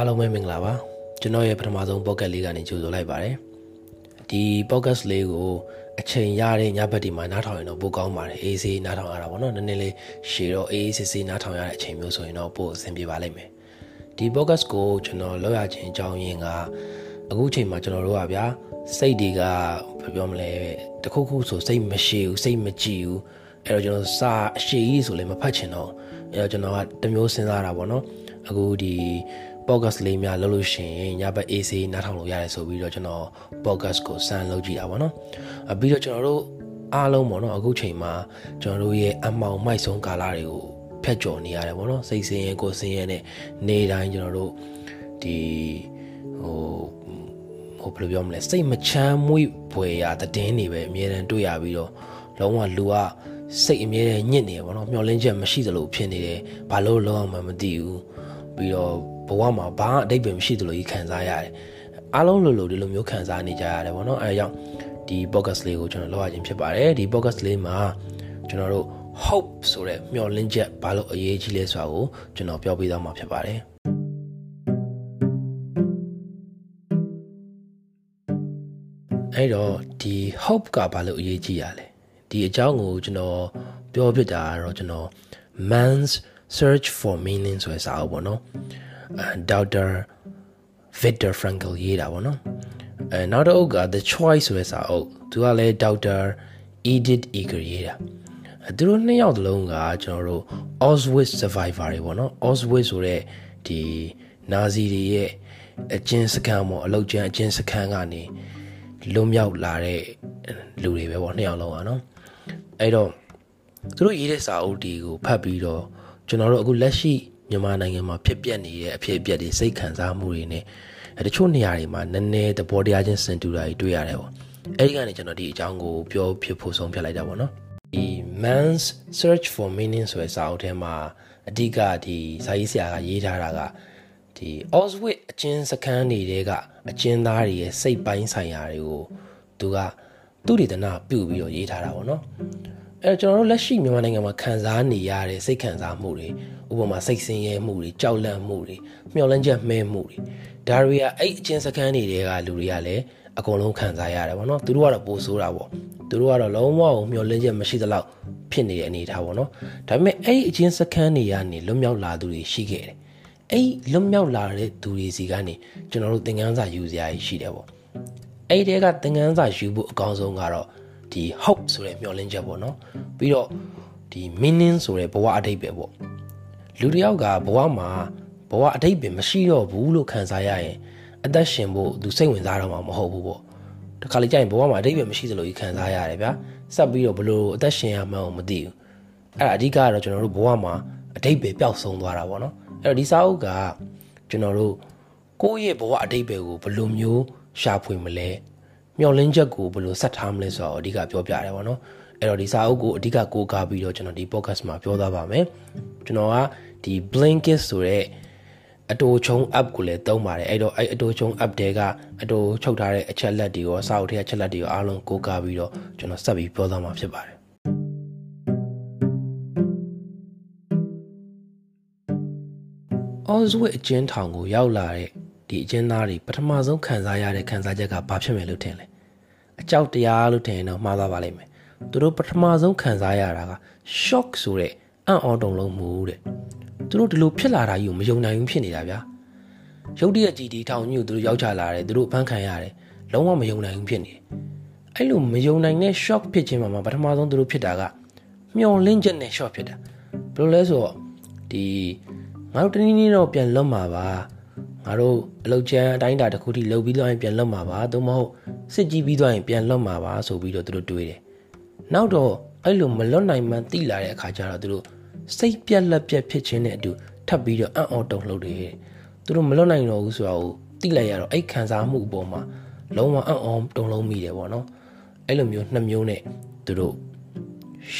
အားလုံးပဲမင်္ဂလာပါကျွန်တော်ရဲ့ပထမဆုံး podcast လေးကနေကြိုဆိုလိုက်ပါတယ်ဒီ podcast လေးကိုအချိန်ရတဲ့ညဘက်ဒီမှာနားထောင်ရင်တော့ပိုကောင်းပါတယ်အေးဆေးနားထောင်ရတာပေါ့နော်နည်းနည်းလေးရှည်တော့အေးဆေးဆေးနားထောင်ရတဲ့အချိန်မျိုးဆိုရင်တော့ပိုအဆင်ပြေပါလိမ့်မယ်ဒီ podcast ကိုကျွန်တော်လောက်ရခြင်းအကြောင်းရင်းကအခုချိန်မှာကျွန်တော်တို့ကဗျာစိတ်တွေကဘယ်ပြောမလဲတခုခုဆိုစိတ်မရှိဘူးစိတ်မကြည်ဘူးအဲ့တော့ကျွန်တော်စာအရှိကြီးဆိုလည်းမဖတ်ချင်တော့အဲ့တော့ကျွန်တော်ကတမျိုးစဉ်းစားတာပေါ့နော်အခုဒီ podcast လေးများလုပ်လို့ရှိရင်ညဘက် AC နားထောင်လို့ရတယ်ဆိုပြီးတော့ကျွန်တော် podcast ကိုစမ်းလုပ်ကြည့်တာပေါ့နော်အပြီးတော့ကျွန်တော်တို့အားလုံးပေါ့နော်အခုချိန်မှာကျွန်တော်တို့ရဲ့အမောင်မိုက်ဆုံးကာလတွေကိုဖျက်ကျော်နေရတယ်ပေါ့နော်စိတ်ဆင်းရဲကိုယ်ဆင်းရဲနဲ့နေတိုင်းကျွန်တော်တို့ဒီဟိုဟိုဘယ်လိုပြောမလဲစိတ်မချမ်းမွေ့ဖွယ်ရာတည်င်းတွေပဲအမြဲတမ်းတွေ့ရပြီးတော့လုံးဝလူကစိတ်အမြဲတမ်းညစ်နေရပေါ့နော်မျောလင်းချက်မရှိသလိုဖြစ်နေတယ်ဘာလို့လုံးအောင်မှမသိဘူးပြီးတော့ ဘဝမှာဘာအတိတ်ပဲမရှိသလိုကြီးခံစားရတယ်အားလုံးလိုလိုဒီလိုမျိုးခံစားနေကြရတယ်ပေါ့နော်အဲဒါကြောင့်ဒီ podcast လေးကိုကျွန်တော်လောက်ရခြင်းဖြစ်ပါတယ်ဒီ podcast လေးမှာကျွန်တော်တို့ hope ဆိုတဲ့မျှော်လင့်ချက်ဘာလို့အရေးကြီးလဲဆိုတာကိုကျွန်တော်ပြောပြသွားမှာဖြစ်ပါတယ်အဲ့တော့ဒီ hope ကဘာလို့အရေးကြီးရလဲဒီအကြောင်းကိုကျွန်တော်ပြောပြတာကတော့ကျွန်တော် man's search for meaning ဆိုတဲ့စာအုပ်ပေါ့နော် ဒေါက်တာဗစ်တာဖရန်ကယ်ရေးတာပေါ့နော်အဲနောက်တစ်အုပ်က the choice ဆိုတဲ့စာအုပ်သူကလည်းဒေါက်တာ Edith Eger ရေးတာသူတို့နှစ်ယောက်တလုံးကကျွန်တော်တို့ Auschwitz survivor တွေပေါ့နော် Auschwitz ဆိုတဲ့ဒီနာဇီတွေရဲ့အကျဉ်းစခန်းပေါ့အလောက်ကျန်းအကျဉ်းစခန်းကနေလွတ်မြောက်လာတဲ့လူတွေပဲပေါ့နှစ်ယောက်လုံးอ่ะเนาะအဲ့တော့သူတို့ရေးတဲ့စာအုပ်ဒီကိုဖတ်ပြီးတော့ကျွန်တော်တို့အခုလက်ရှိ မြန်မာနိုင်ငံမှာဖြစ်ပျက်နေတဲ့အဖြစ်အပျက်တွေစိတ်ခံစားမှုတွေနဲ့တချို့နေရာတွေမှာနည်းနည်းသဘောတရားချင်းစင်တူတာတွေတွေ့ရတယ်ပေါ့အဲ့ဒီကနေကျွန်တော်ဒီအကြောင်းကိုပြောဖြစ်ဖို့ဆုံးဖြတ်လိုက်တာပေါ့နော်ဒီ man's search for meaning ဆိုတဲ့စာအုပ်ထဲမှာအဓိကဒီစာရေးဆရာကရေးထားတာကဒီ Auschwitz အကျဉ်းစခန်းတွေတဲကအကျဉ်းသားတွေရဲ့စိတ်ပိုင်းဆိုင်ရာတွေကိုသူကသူတည်တနာပြုတ်ပြီးတော့ရေးထားတာပေါ့နော် အဲကျွန်တော်တို့လက်ရှိမြန်မာနိုင်ငံမှာခံစားနေရတဲ့စိတ်ခံစားမှုတွေဥပမာစိတ်ဆင်းရဲမှုတွေကြောက်လန့်မှုတွေမျှော်လင့်ချက်မှဲမှုတွေဒါတွေကအဲ့အချင်းစကန်းတွေကလူတွေကလည်းအကုန်လုံးခံစားရတယ်ဗောနော်သူတို့ကတော့ပိုဆိုးတာဗောသူတို့ကတော့လုံးဝမျှော်လင့်ချက်မရှိသလောက်ဖြစ်နေတဲ့အနေအထားဗောနော်ဒါပေမဲ့အဲ့အချင်းစကန်းတွေကနေလွတ်မြောက်လာသူတွေရှိခဲ့တယ်အဲ့လွတ်မြောက်လာတဲ့သူတွေစီကနေကျွန်တော်တို့သင်ခန်းစာယူစရာရှိတယ်ဗောအဲ့ဒီကသင်ခန်းစာယူဖို့အကောင်းဆုံးကတော့ ဒီ hope ဆိုတဲ့မျှော်လင့်ချက်ပေါ့နော်ပြီးတော့ဒီ meaning ဆိုတဲ့ဘဝအတိတ်ပဲပေါ့လူတယောက်ကဘဝမှာဘဝအတိတ်ပဲမရှိတော့ဘူးလို့ခံစားရရင်အသက်ရှင်ဖို့သူစိတ်ဝင်စားတော့မှာမဟုတ်ဘူးပေါ့တခါလေကြာရင်ဘဝမှာအတိတ်ပဲမရှိသလိုကြီးခံစားရတယ်ဗျာဆက်ပြီးတော့ဘလို့အသက်ရှင်ရမှန်းမသိဘူးအဲ့ဒါအဓိကကတော့ကျွန်တော်တို့ဘဝမှာအတိတ်ပဲပျောက်ဆုံးသွားတာပေါ့နော်အဲ့တော့ဒီစာအုပ်ကကျွန်တော်တို့ကိုယ့်ရဲ့ဘဝအတိတ်ပဲကိုဘလို့မျိုးရှာဖွေမလဲ မျောလင်းချက်ကိုဘယ်လိုဆက်ထားမလဲဆိုတော့အဓိကပြောပြရတယ်ပေါ့နော်အဲ့တော့ဒီစာအုပ်ကိုအဓိကကိုးကားပြီးတော့ကျွန်တော်ဒီ podcast မှာပြောသားပါမယ်ကျွန်တော်ကဒီ Blinkist ဆိုတဲ့အတိုချုံ app ကိုလည်းသုံးပါတယ်အဲ့တော့အဲ့အတိုချုံ app တဲကအတိုချုပ်ထားတဲ့အချက်လက်တွေရောစာအုပ်ထဲအချက်လက်တွေရောအားလုံးကိုးကားပြီးတော့ကျွန်တော်ဆက်ပြီးပြောသားမှာဖြစ်ပါတယ်အော်ဇဝစ်အကျဉ်းထောင်ကိုရောက်လာတဲ့ဒီအကျဉ်းသားတွေပထမဆုံးခံစားရတဲ့ခံစားချက်ကဘာဖြစ်မယ်လို့ထင်လဲ အကြောက်တရားလို့ထင်ရင်တော့မှားသွားပါလိမ့်မယ်သူတို့ပထမဆုံးခံစားရတာက shock ဆိုတဲ့အံ့ဩတုန်လုံးမှုတဲ့သူတို့ဒီလိုဖြစ်လာတာကြီးကိုမယုံနိုင်ဘူးဖြစ်နေတာဗျာရုတ်တရက်ကြီးဒီထောင်ကြီးကိုသူတို့ရောက်ချလာတယ်သူတို့ဖမ်းခံရတယ်လုံးဝမယုံနိုင်ဘူးဖြစ်နေတယ်အဲ့လိုမယုံနိုင်တဲ့ shock ဖြစ်ခြင်းမှာပထမဆုံးသူတို့ဖြစ်တာကမျောလင့်ချက်နဲ့ shock ဖြစ်တာဘယ်လိုလဲဆိုတော့ဒီငါတို့တနည်းနည်းတော့ပြန်လွတ်မှာပါ ငါတို့အလုတ်ချမ်းအတိုင်းတာတစ်ခုထိလှုပ်ပြီးသွားရင်ပြန်လွတ်မှာပါသို့မဟုတ်စစ်ကြည့်ပြီးသွားရင်ပြန်လွတ်မှာပါဆိုပြီးတော့သူတို့တွေးတယ်နောက်တော့အဲ့လိုမလွတ်နိုင်မှန်းသိလာတဲ့အခါကျတော့သူတို့စိတ်ပြက်လက်ပြက်ဖြစ်ခြင်းနဲ့အတူထပ်ပြီးတော့အံ့ဩတုန်လှုပ်တယ်သူတို့မလွတ်နိုင်တော့ဘူးဆိုတာကိုသိလိုက်ရတော့အဲ့ခံစားမှုအပေါ်မှာလုံးဝအံ့ဩတုန်လှုပ်မိတယ်ပေါ့နော်အဲ့လိုမျိုးနှစ်မျိုးနဲ့သူတို့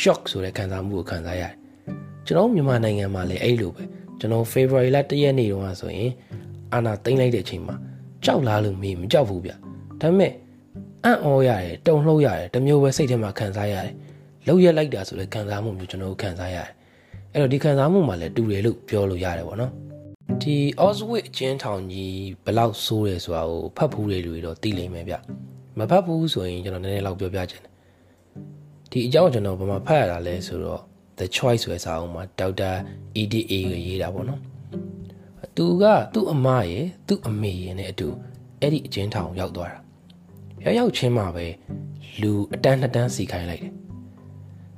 shock ဆိုတဲ့ခံစားမှုကိုခံစားရတယ်ကျွန်တော်မြန်မာနိုင်ငံမှာလည်းအဲ့လိုပဲကျွန်တော် February လ1ရက်နေ့တုန်းကဆိုရင် အာနာသိမ့်လိုက်တဲ့အချိန်မှာကြောက်လားလို့မေးမကြောက်ဘူးဗျဒါပေမဲ့အံ့ဩရတယ်တုန်လှုပ်ရတယ်တမျိုးပဲစိတ်ထဲမှာခံစားရတယ်လောက်ရက်လိုက်တာဆိုလဲခံစားမှုမျိုးကျွန်တော်ခံစားရတယ်အဲ့တော့ဒီခံစားမှုမှာလည်းတူတယ်လို့ပြောလို့ရတယ်ပေါ့နော်ဒီ Oswald အကျဉ်းထောင်ကြီးဘယ်လောက်ဆိုးတယ်ဆိုတာကိုဖတ်ဖူးတဲ့လူတွေတော့သိလိမ့်မယ်ဗျမဖတ်ဘူးဆိုရင်ကျွန်တော်နည်းနည်းလောက်ပြောပြချင်တယ်ဒီအကြောင်းကျွန်တော်ဘာမှဖတ်ရတာလဲဆိုတော့ The Choice ဆိုတဲ့စာအုပ်မှာဒေါက်တာ EDA ကရေးတာပေါ့နော် သူကသူ့အမရဲ့သူ့အမေရဲ့နဲ့အတူအဲ့ဒီအကျဉ်းထောင်ရောက်သွားတာရောက်ရောက်ချင်းမှာပဲလူအတန်းနှစ်တန်းစီခိုင်းလိုက်တယ်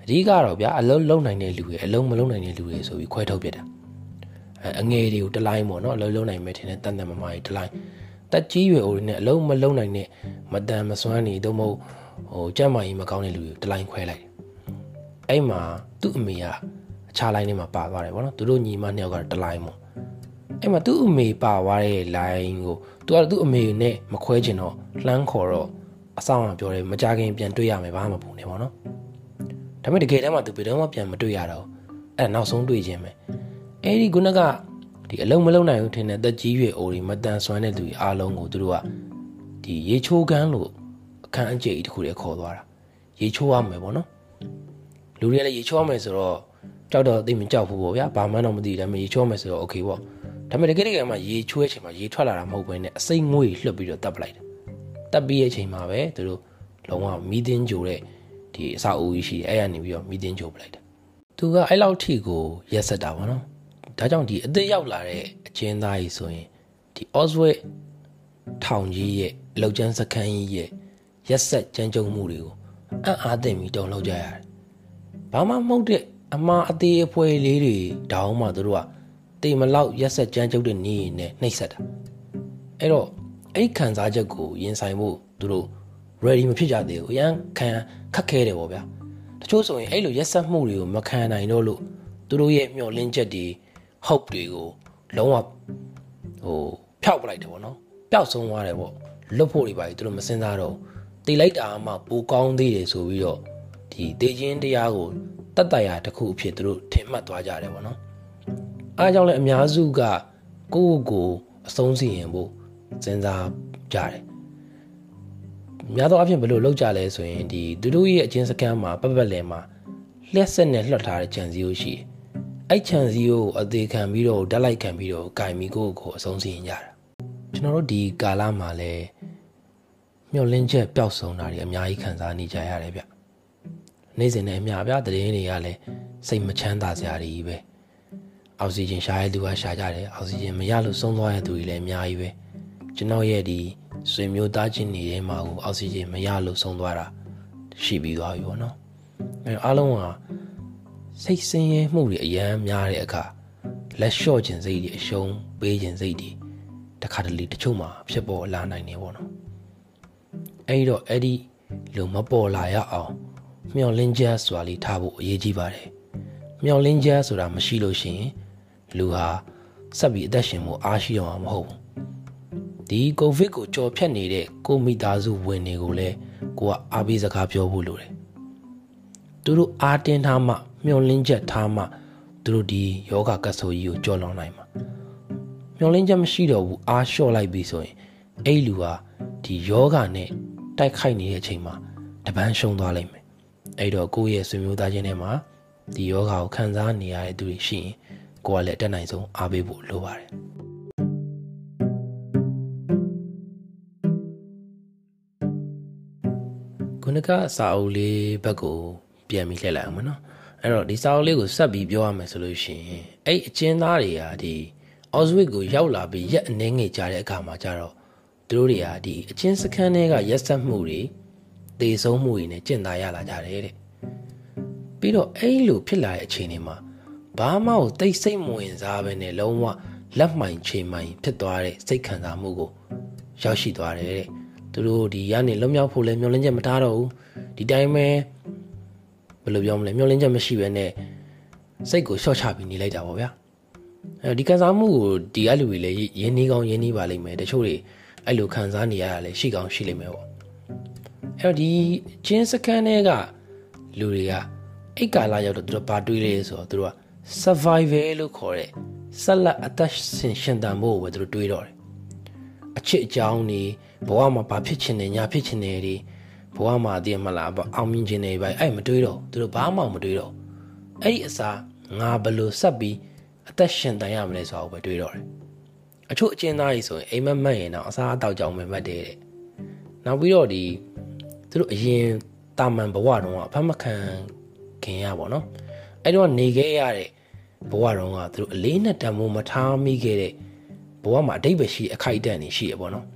အဓိကတော့ဗျာအလုံးလုံးနိုင်တဲ့လူတွေအလုံးမလုံးနိုင်တဲ့လူတွေဆိုပြီးခွဲထုတ်ပြတာအငယ်တွေကိုတလိုင်းပေါ့နော်အလုံးလုံးနိုင်မယ်ထင်တဲ့တန်တန်မမကြီးတလိုင်းတက်ကြီးရွယ်အိုတွေနဲ့အလုံးမလုံးနိုင်တဲ့မတန်မစွမ်းနေတော့မဟုတ်ဟိုကြက်မာကြီးမကောင်းတဲ့လူတွေတလိုင်းခွဲလိုက်တယ်အဲ့မှာသူ့အမေကအခြားလိုင်းထဲမှာပါသွားတယ်ပေါ့နော်သူတို့ညီမနှစ်ယောက်ကတလိုင်းပေါ့ အဲ့မှာသူ့အမေပါသွားတဲ့ line ကိုသူကသူ့အမေနဲ့မခွဲချင်တော့လှမ်းခေါ်တော့အဆောင်ကပြောတယ်မကြခင်ပြန်တွေ့ရမယ်ဘာမှမပူနဲ့ပေါ့နော်ဒါပေမဲ့တကယ်တမ်းမှာသူဘယ်တော့မှပြန်မတွေ့ရတော့အဲ့နောက်ဆုံးတွေ့ခြင်းပဲအဲ့ဒီခုနကဒီအလုံးမလုံးနိုင်ဘူးထင်တဲ့တက်ကြီးရွယ်အိုတွေမတန်ဆွမ်းတဲ့သူတွေအားလုံးကိုသူတို့ကဒီရေချိုးကန်းလို့အခန်းအကျယ်ကြီးတစ်ခုတည်းခေါ်သွားတာရေချိုးရမယ်ပေါ့နော်လူတွေကလည်းရေချိုးရမယ်ဆိုတော့ကြောက်တော့သိမကြောက်ဘူးပေါ့ဗျာဘာမှတော့မသိဒါပေမဲ့ရေချိုးရမယ်ဆိုတော့ okay ပေါ့ ဒါပေမဲ့တကယ်တကယ်မှရေချိုးတဲ့အချိန်မှာရေထွက်လာတာမဟုတ်ဘဲနဲ့အစိမ့်ငွေလှုပ်ပြီးတော့တပ်ပလိုက်တယ်တပ်ပြီးတဲ့အချိန်မှာပဲသူတို့လုံးဝမီးတင်းကြိုတဲ့ဒီအစာအိုးကြီးရှိတယ်အဲ့ရနေပြီးတော့မီးတင်းကြိုပလိုက်တယ်သူကအဲ့လောက်ထိကိုရက်ဆက်တာပေါ့နော်ဒါကြောင့်ဒီအသက်ရောက်လာတဲ့အကျဉ်းသားကြီးဆိုရင်ဒီ Oswald ထောင်ကြီးရဲ့အလောက်ကျန်းစခန်းကြီးရဲ့ရက်ဆက်ကြမ်းကြုတ်မှုတွေကိုအံ့အားသင့်ပြီးတုံလောက်ကြရတယ်။ဘာမှမဟုတ်တဲ့အမှားအသေးအဖွဲလေးတွေတောင်းမှတို့က တေမလောက်ရက်ဆက်ကြမ်းကြုတ်တဲ့နေနဲ့နှိပ်စက်တာ။အဲ့တော့အဲ့ခံစားချက်ကိုရင်ဆိုင်ဖို့သူတို့ ready မဖြစ်ကြသေးဘူး။အရန်ခံခက်ခဲတယ်ပေါ့ဗျာ။တချို့ဆိုရင်အဲ့လိုရက်ဆက်မှုတွေကိုမခံနိုင်တော့လို့သူတို့ရဲ့မျှော်လင့်ချက်တွေ hope တွေကိုလုံးဝဟိုဖျောက်ပလိုက်တယ်ပေါ့နော်ပျောက်ဆုံးသွားတယ်ပေါ့လွတ်ဖို့တွေပါသူတို့မစင်စားတော့တေးလိုက်တာမှပိုကောင်းသေးတယ်ဆိုပြီးတော့ဒီတေးချင်းတရားကိုတတ်တရာတစ်ခုအဖြစ်သူတို့ထင်မှတ်သွားကြတယ်ပေါ့နော် အားကြောင့်လည်းအများစုကကိုယ့်ကိုယ်အဆုံးစီရင်ဖို့စဉ်းစားကြတယ်များသောအားဖြင့်ဘယ်လိုလုပ်ကြလဲဆိုရင်ဒီသူတို့ရဲ့အချင်းစကန်မှာပတ်ပတ်လည်မှာလျှက်ဆက်နဲ့လွှတ်ထားတဲ့ကြံစည်ကိုရှိတယ်အဲ့ခြံစည်းကိုအသေးခံပြီးတော့ဓာတ်လိုက်ခံပြီးတော့ကင်မီကိုကိုအဆုံးစီရင်ကြတာကျွန်တော်တို့ဒီကာလမှာလဲမျောလင်းချက်ပျောက်ဆုံးတာတွေအများကြီးခံစားနေကြရတယ်ဗျနေ့စဉ်နဲ့အများဗျတည်င်းတွေကလည်းစိတ်မချမ်းသာစရာတွေကြီးပဲ အောက်ဆီဂျင်ရှားရတဲ့သူကရှားကြတယ်အောက်ဆီဂျင်မရလို့ဆုံးသွားတဲ့သူတွေလည်းအများကြီးပဲကျွန်တော်ရဲ့ဒီဆွေမျိုးသားချင်းတွေထဲမှာကိုအောက်ဆီဂျင်မရလို့ဆုံးသွားတာရှိပြီးသွားပြီပေါ့နော်အဲအားလုံးကစိတ်ဆင်းရဲမှုတွေအယမ်းများတဲ့အခါလက်လျှော့ခြင်းစိတ်တွေအရှုံးပေးခြင်းစိတ်တွေတခါတလေတချို့မှာဖြစ်ပေါ်လာနိုင်နေပေါ့နော်အဲဒီတော့အဲ့ဒီလုံမပေါ်လာရအောင်မျောလင်းချက်ဆိုတာလေးထားဖို့အရေးကြီးပါတယ်မျောလင်းချက်ဆိုတာမရှိလို့ရှိရင် လူဟာဆက်ပြီးအသက်ရှင်မှုအားရှိအောင်မဟုတ်ဘူးဒီကိုဗစ်ကိုကြော်ဖြတ်နေတဲ့ကိုမိသားစုဝင်တွေကိုလည်းကိုကအားပေးစကားပြောဖို့လိုတယ်သူတို့အားတင်းထားမှမျောလင်းချက်ထားမှသူတို့ဒီယောဂကတ်ဆိုကြီးကိုကြော်လွန်နိုင်မှာမျောလင်းချက်မရှိတော့ဘူးအားလျှော့လိုက်ပြီဆိုရင်အဲ့လူဟာဒီယောဂနဲ့တိုက်ခိုက်နေတဲ့အချိန်မှာတပန်းရှုံသွားလိမ့်မယ်အဲ့တော့ကိုယ့်ရဲ့ဆွေမျိုးသားချင်းထဲမှာဒီယောဂကိုခံစားနေရတဲ့သူတွေရှိရင် ကိုယ်ကလည်းတက်နိုင်ဆုံးအားပေးဖို့လိုပါတယ်ခုနကအစာအုပ်လေးဘက်ကိုပြန်ပြီးလှည့်လိုက်အောင်မနော်အဲ့တော့ဒီစာအုပ်လေးကိုဆက်ပြီးပြောရမယ်ဆိုလို့ရှိရင်အဲ့အကျဉ်းသားတွေကဒီအော်ဇဝစ်ကိုရောက်လာပြီးရက်အနှင်းငယ်ကြတဲ့အခါမှာကျတော့သူတို့တွေကဒီအချင်းစခန်းတွေကရက်ဆက်မှုတွေတေဆုံးမှုတွေနဲ့ကျင့်သားရလာကြတယ်တဲ့ပြီးတော့အဲ့လိုဖြစ်လာတဲ့အခြေအနေမှာ ဘာမှကိုတိတ်ဆိတ်မဝင်စားပဲနဲ့လုံးဝလက်မှိုင်ချိန်မှိုင်ဖြစ်သွားတဲ့စိတ်ခံစားမှုကိုရောက်ရှိသွားတယ်တဲ့သူတို့ဒီရနေလွတ်မြောက်ဖို့လဲမျှော်လင့်ချက်မထားတော့ဘူးဒီတိုင်းပဲဘယ်လိုပြောမလဲမျောလင်းချက်မရှိဘဲနဲ့စိတ်ကိုရှော့ချပြီးနေလိုက်တာပေါ့ဗျာအဲဒီခံစားမှုကိုဒီအလူတွေလည်းရင်းနှီးကောင်းရင်းနှီးပါလိမ့်မယ်တချို့တွေအဲ့လိုခံစားနေရတာလည်းရှိကောင်းရှိလိမ့်မယ်ပေါ့အဲ့တော့ဒီချင်းစကန်တွေကလူတွေကအိတ်ကာလာရောက်တော့သူတို့ဘာတွေးလဲဆိုတော့သူတို့က survival လို့ခေါ်တဲ့ဆက်လက်အသက်ရှင်ရှင်တန်ဖို့ပဲသူတို့တွေးတော့တယ်အချစ်အကြောင်းနေဘဝမှာဘာဖြစ်ချင်တယ်ညာဖြစ်ချင်တယ်တွေဘဝမှာတည်မလားပေါ့အောင်မြင်ခြင်းတွေပဲအဲ့မတွေးတော့သူတို့ဘာမှမတွေးတော့အဲ့ဒီအစားငါဘလို့ဆက်ပြီးအသက်ရှင်တန်ရမလဲဆိုတာကိုပဲတွေးတော့တယ်အချို့အကျဉ်းသားကြီးဆိုရင်အိမ်မက်မက်ရင်တော့အစားအသောက်ကြောင်ပဲမှတ်တယ်တဲ့နောက်ပြီးတော့ဒီသူတို့အရင်တာမန်ဘဝတုန်းကအဖတ်မခံခင်ရပါတော့ အဲ့တော့နေခဲ့ရတဲ့ဘဝတုန်းကသူတို့အလေးနဲ့တံမိုးမထားမိခဲ့တဲ့ဘဝမှာအတိတ်ပဲရှိအခိုက်အတန့်နေရှိရပေါ့နော်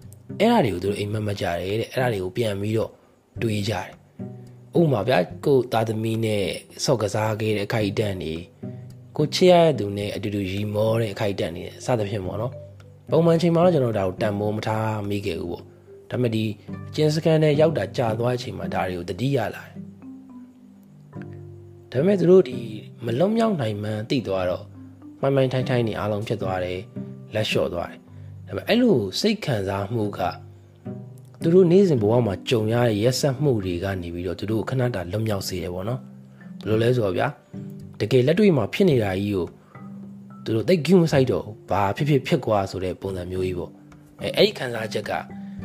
အဲ့ဒါတွေကိုသူတို့အိမ်မက်မက်ကြတယ်တဲ့အဲ့ဒါတွေကိုပြန်ပြီးတော့တွေးကြတယ်ဥပမာဗျာကိုသားသမီးနဲ့ဆော့ကစားခဲ့တဲ့အခိုက်အတန့်နေကိုချစ်ရတဲ့သူနဲ့အတူတူရီမောတဲ့အခိုက်အတန့်နေစသဖြင့်ပေါ့နော်ပုံမှန်ချိန်မှာတော့ကျွန်တော်ဒါကိုတန်မိုးမထားမိခဲ့ဘူးပေါ့ဒါပေမဲ့ဒီအကျဉ်းစကန်နဲ့ရောက်တာကြာသွားတဲ့အချိန်မှာဒါတွေကိုတတိရလာတယ် ဒါပေမဲ့သူတို့ဒီမလွတ်မြောက်နိုင်မှန်းသိသွားတော့မိုင်းမိုင်းထိုင်းထိုင်းနေအားလုံးဖြစ်သွားတယ်လက်လျှော့သွားတယ်ဒါပေမဲ့အဲ့လိုစိတ်ခံစားမှုကသူတို့နေ့စဉ်ဘဝမှာကြုံရတဲ့ရက်ဆက်မှုတွေကနေပြီးတော့သူတို့ခဏတာလွတ်မြောက်စေတယ်ပေါ့နော်ဘယ်လိုလဲဆိုတော့ဗျာတကယ်လက်တွေ့မှာဖြစ်နေတာကြီးကိုသူတို့သိကူးမဆိုင်တော့ဘာဖြစ်ဖြစ်ဖြစ်ကွာဆိုတဲ့ပုံစံမျိုးကြီးပေါ့အဲအဲ့ဒီခံစားချက်က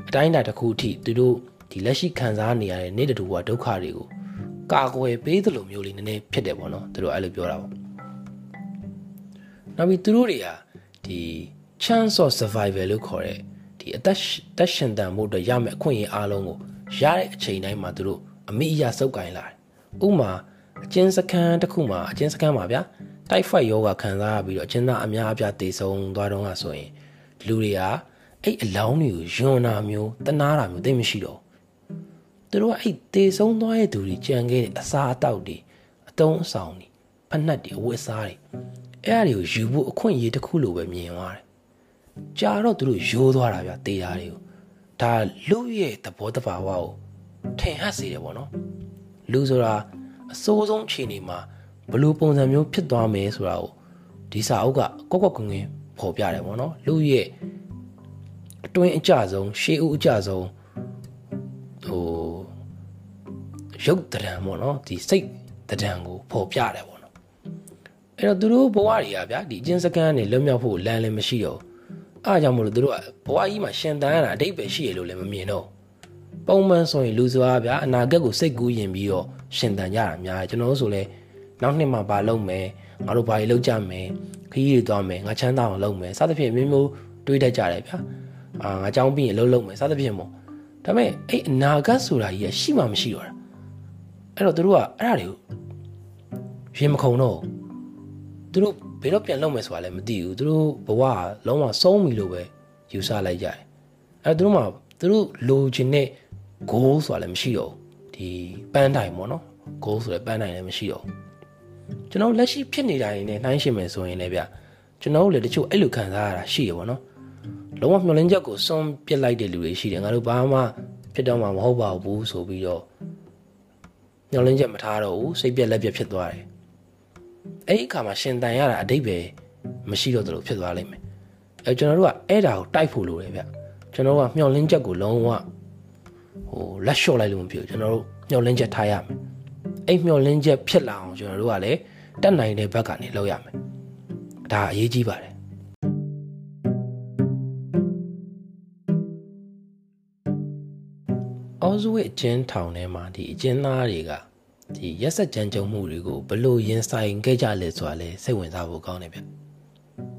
အတိုင်းအတာတစ်ခုအထိသူတို့ဒီလက်ရှိခံစားနေရတဲ့နေ့တူဘဝဒုက္ခတွေကို ကာကွယ်ပေးသလိုမျိုးလေးနည်းနည်းဖြစ်တယ်ပေါ့နော်သူတို့အဲ့လိုပြောတာပေါ့နောက်ပြီးသူတို့တွေကဒီ chance of survival လို့ခေါ်တဲ့ဒီအသက်သက်ရှင်တန်မှုအတွက်ရမယ့်အခွင့်အရေးအားလုံးကိုရတဲ့အချိန်တိုင်းမှာသူတို့အမိအရာစုပ်ကိုင်းလာတယ်ဥမာအချင်းစခန်းတစ်ခုမှာအချင်းစခန်းမှာဗျာတိုက်ဖိုက်ယောဂခံစားရပြီးတော့အချင်းသားအများအပြားတည်ဆုံသွားတော့ကဆိုရင်လူတွေကအဲ့အလောင်းတွေကိုယွန်းနာမျိုးတနာတာမျိုးသိမရှိတော့ သူတို့ကအဲ့တေဆုံးသွားတဲ့သူတွေကြံခဲ့တဲ့အစာအတောက်တွေအတုံးအဆောင်တွေဖက်နှက်တွေအဝတ်စားတွေအဲ့အရာတွေကိုယူဖို့အခွင့်အရေးတစ်ခုလိုပဲမြင်သွားတယ်ကြာတော့သူတို့ရိုးသွားတာဗျတေးတာတွေကိုဒါလူရဲ့သဘောတဘာဝကိုထင်ဟပ်စေတယ်ပေါ့နော်လူဆိုတာအစိုးဆုံးခြေနေမှာဘလို့ပုံစံမျိုးဖြစ်သွားမယ်ဆိုတာကိုဒီစာအုပ်ကကော့ကော့ကွင်းကွင်းဖော်ပြတယ်ပေါ့နော်လူရဲ့အတွင်းအကြဆုံးရှေးဦးအကြဆုံး ဟိုရုပ်တရံပေါ့နော်ဒီစိတ်တရံကိုဖော်ပြတယ်ပေါ့နော်အဲ့တော့သူတို့ဘဝတွေကဗျာဒီအချင်းစကန်နေလွတ်မြောက်ဖို့လမ်းလည်းမရှိတော့အားကြောင့်မလို့သူတို့ကဘဝကြီးမှာရှင်သန်ရတာအတိတ်ပဲရှိရလို့လည်းမမြင်တော့ပုံမှန်ဆိုရင်လူစွာဗျာအနာဂတ်ကိုစိတ်ကူးရင်ပြီးတော့ရှင်သန်ကြတာများကျွန်တော်တို့ဆိုလဲနောက်နှစ်မှာဘာလုပ်မယ်ငါတို့ဘာတွေလုပ်ကြမယ်ခရီးတွေသွားမယ်ငါချမ်းသာအောင်လုပ်မယ်စသဖြင့်မျိုးမျိုးတွေးတတ်ကြတယ်ဗျာအာငါကြောင်းပြီးရင်လှုပ်လှုပ်မယ်စသဖြင့်ပေါ့ ဒါပေမဲ့အဲ့အနာဂတ်ဆိုတာကြီးကရှိမှမရှိတော့တာအဲ့တော့သူတို့ကအဲ့ဒါတွေကိုရင်မခုံတော့သူတို့ဘယ်တော့ပြန်လုပ်မယ်ဆိုတာလည်းမသိဘူးသူတို့ဘဝလုံးဝဆုံးပြီလို့ပဲယူဆလိုက်ကြတယ်အဲ့သူတို့မှသူတို့လိုချင်တဲ့ goal ဆိုတာလည်းမရှိတော့ဒီပန်းတိုင်ပေါ့နော် goal ဆိုတဲ့ပန်းတိုင်လည်းမရှိတော့ကျွန်တော်လက်ရှိဖြစ်နေတာတွေနဲ့နှိုင်းယှဉ်မယ်ဆိုရင်လည်းဗျကျွန်တော်တို့လည်းတချို့အဲ့လိုခံစားရတာရှိရပေါ့နော် လုံးဝမျောလင်းချက်ကိုစွန့်ပစ်လိုက်တဲ့လူတွေရှိတယ်ငါတို့ဘာမှဖြစ်တော့မှမဟုတ်ပါဘူးဆိုပြီးတော့မျောလင်းချက်မထားတော့ဘူးစိတ်ပြက်လက်ပြက်ဖြစ်သွားတယ်အဲ့ဒီအခါမှာရှင်တန်ရတာအတိတ်ပဲမရှိတော့သလိုဖြစ်သွားလိမ့်မယ်အဲကျွန်တော်တို့ကအဲ့ဒါကိုတိုက်ဖို့လိုတယ်ဗျကျွန်တော်တို့ကမျောလင်းချက်ကိုလုံးဝဟိုလက်လျှော့လိုက်လို့မဖြစ်ဘူးကျွန်တော်တို့မျောလင်းချက်ထားရမယ်အဲ့မျောလင်းချက်ဖြစ်လာအောင်ကျွန်တော်တို့ကလည်းတက်နိုင်တဲ့ဘက်ကနေလုပ်ရမယ်ဒါအရေးကြီးပါတယ် အော်ဇဝစ်အကျဉ်းထောင်ထဲမှာဒီအကျဉ်းသားတွေကဒီရက်ဆက်ကြမ်းကြုတ်မှုတွေကိုဘလို့ရင်ဆိုင်ခဲ့ကြလဲဆိုတာလဲစိတ်ဝင်စားဖို့ကောင်းတယ်ဗျ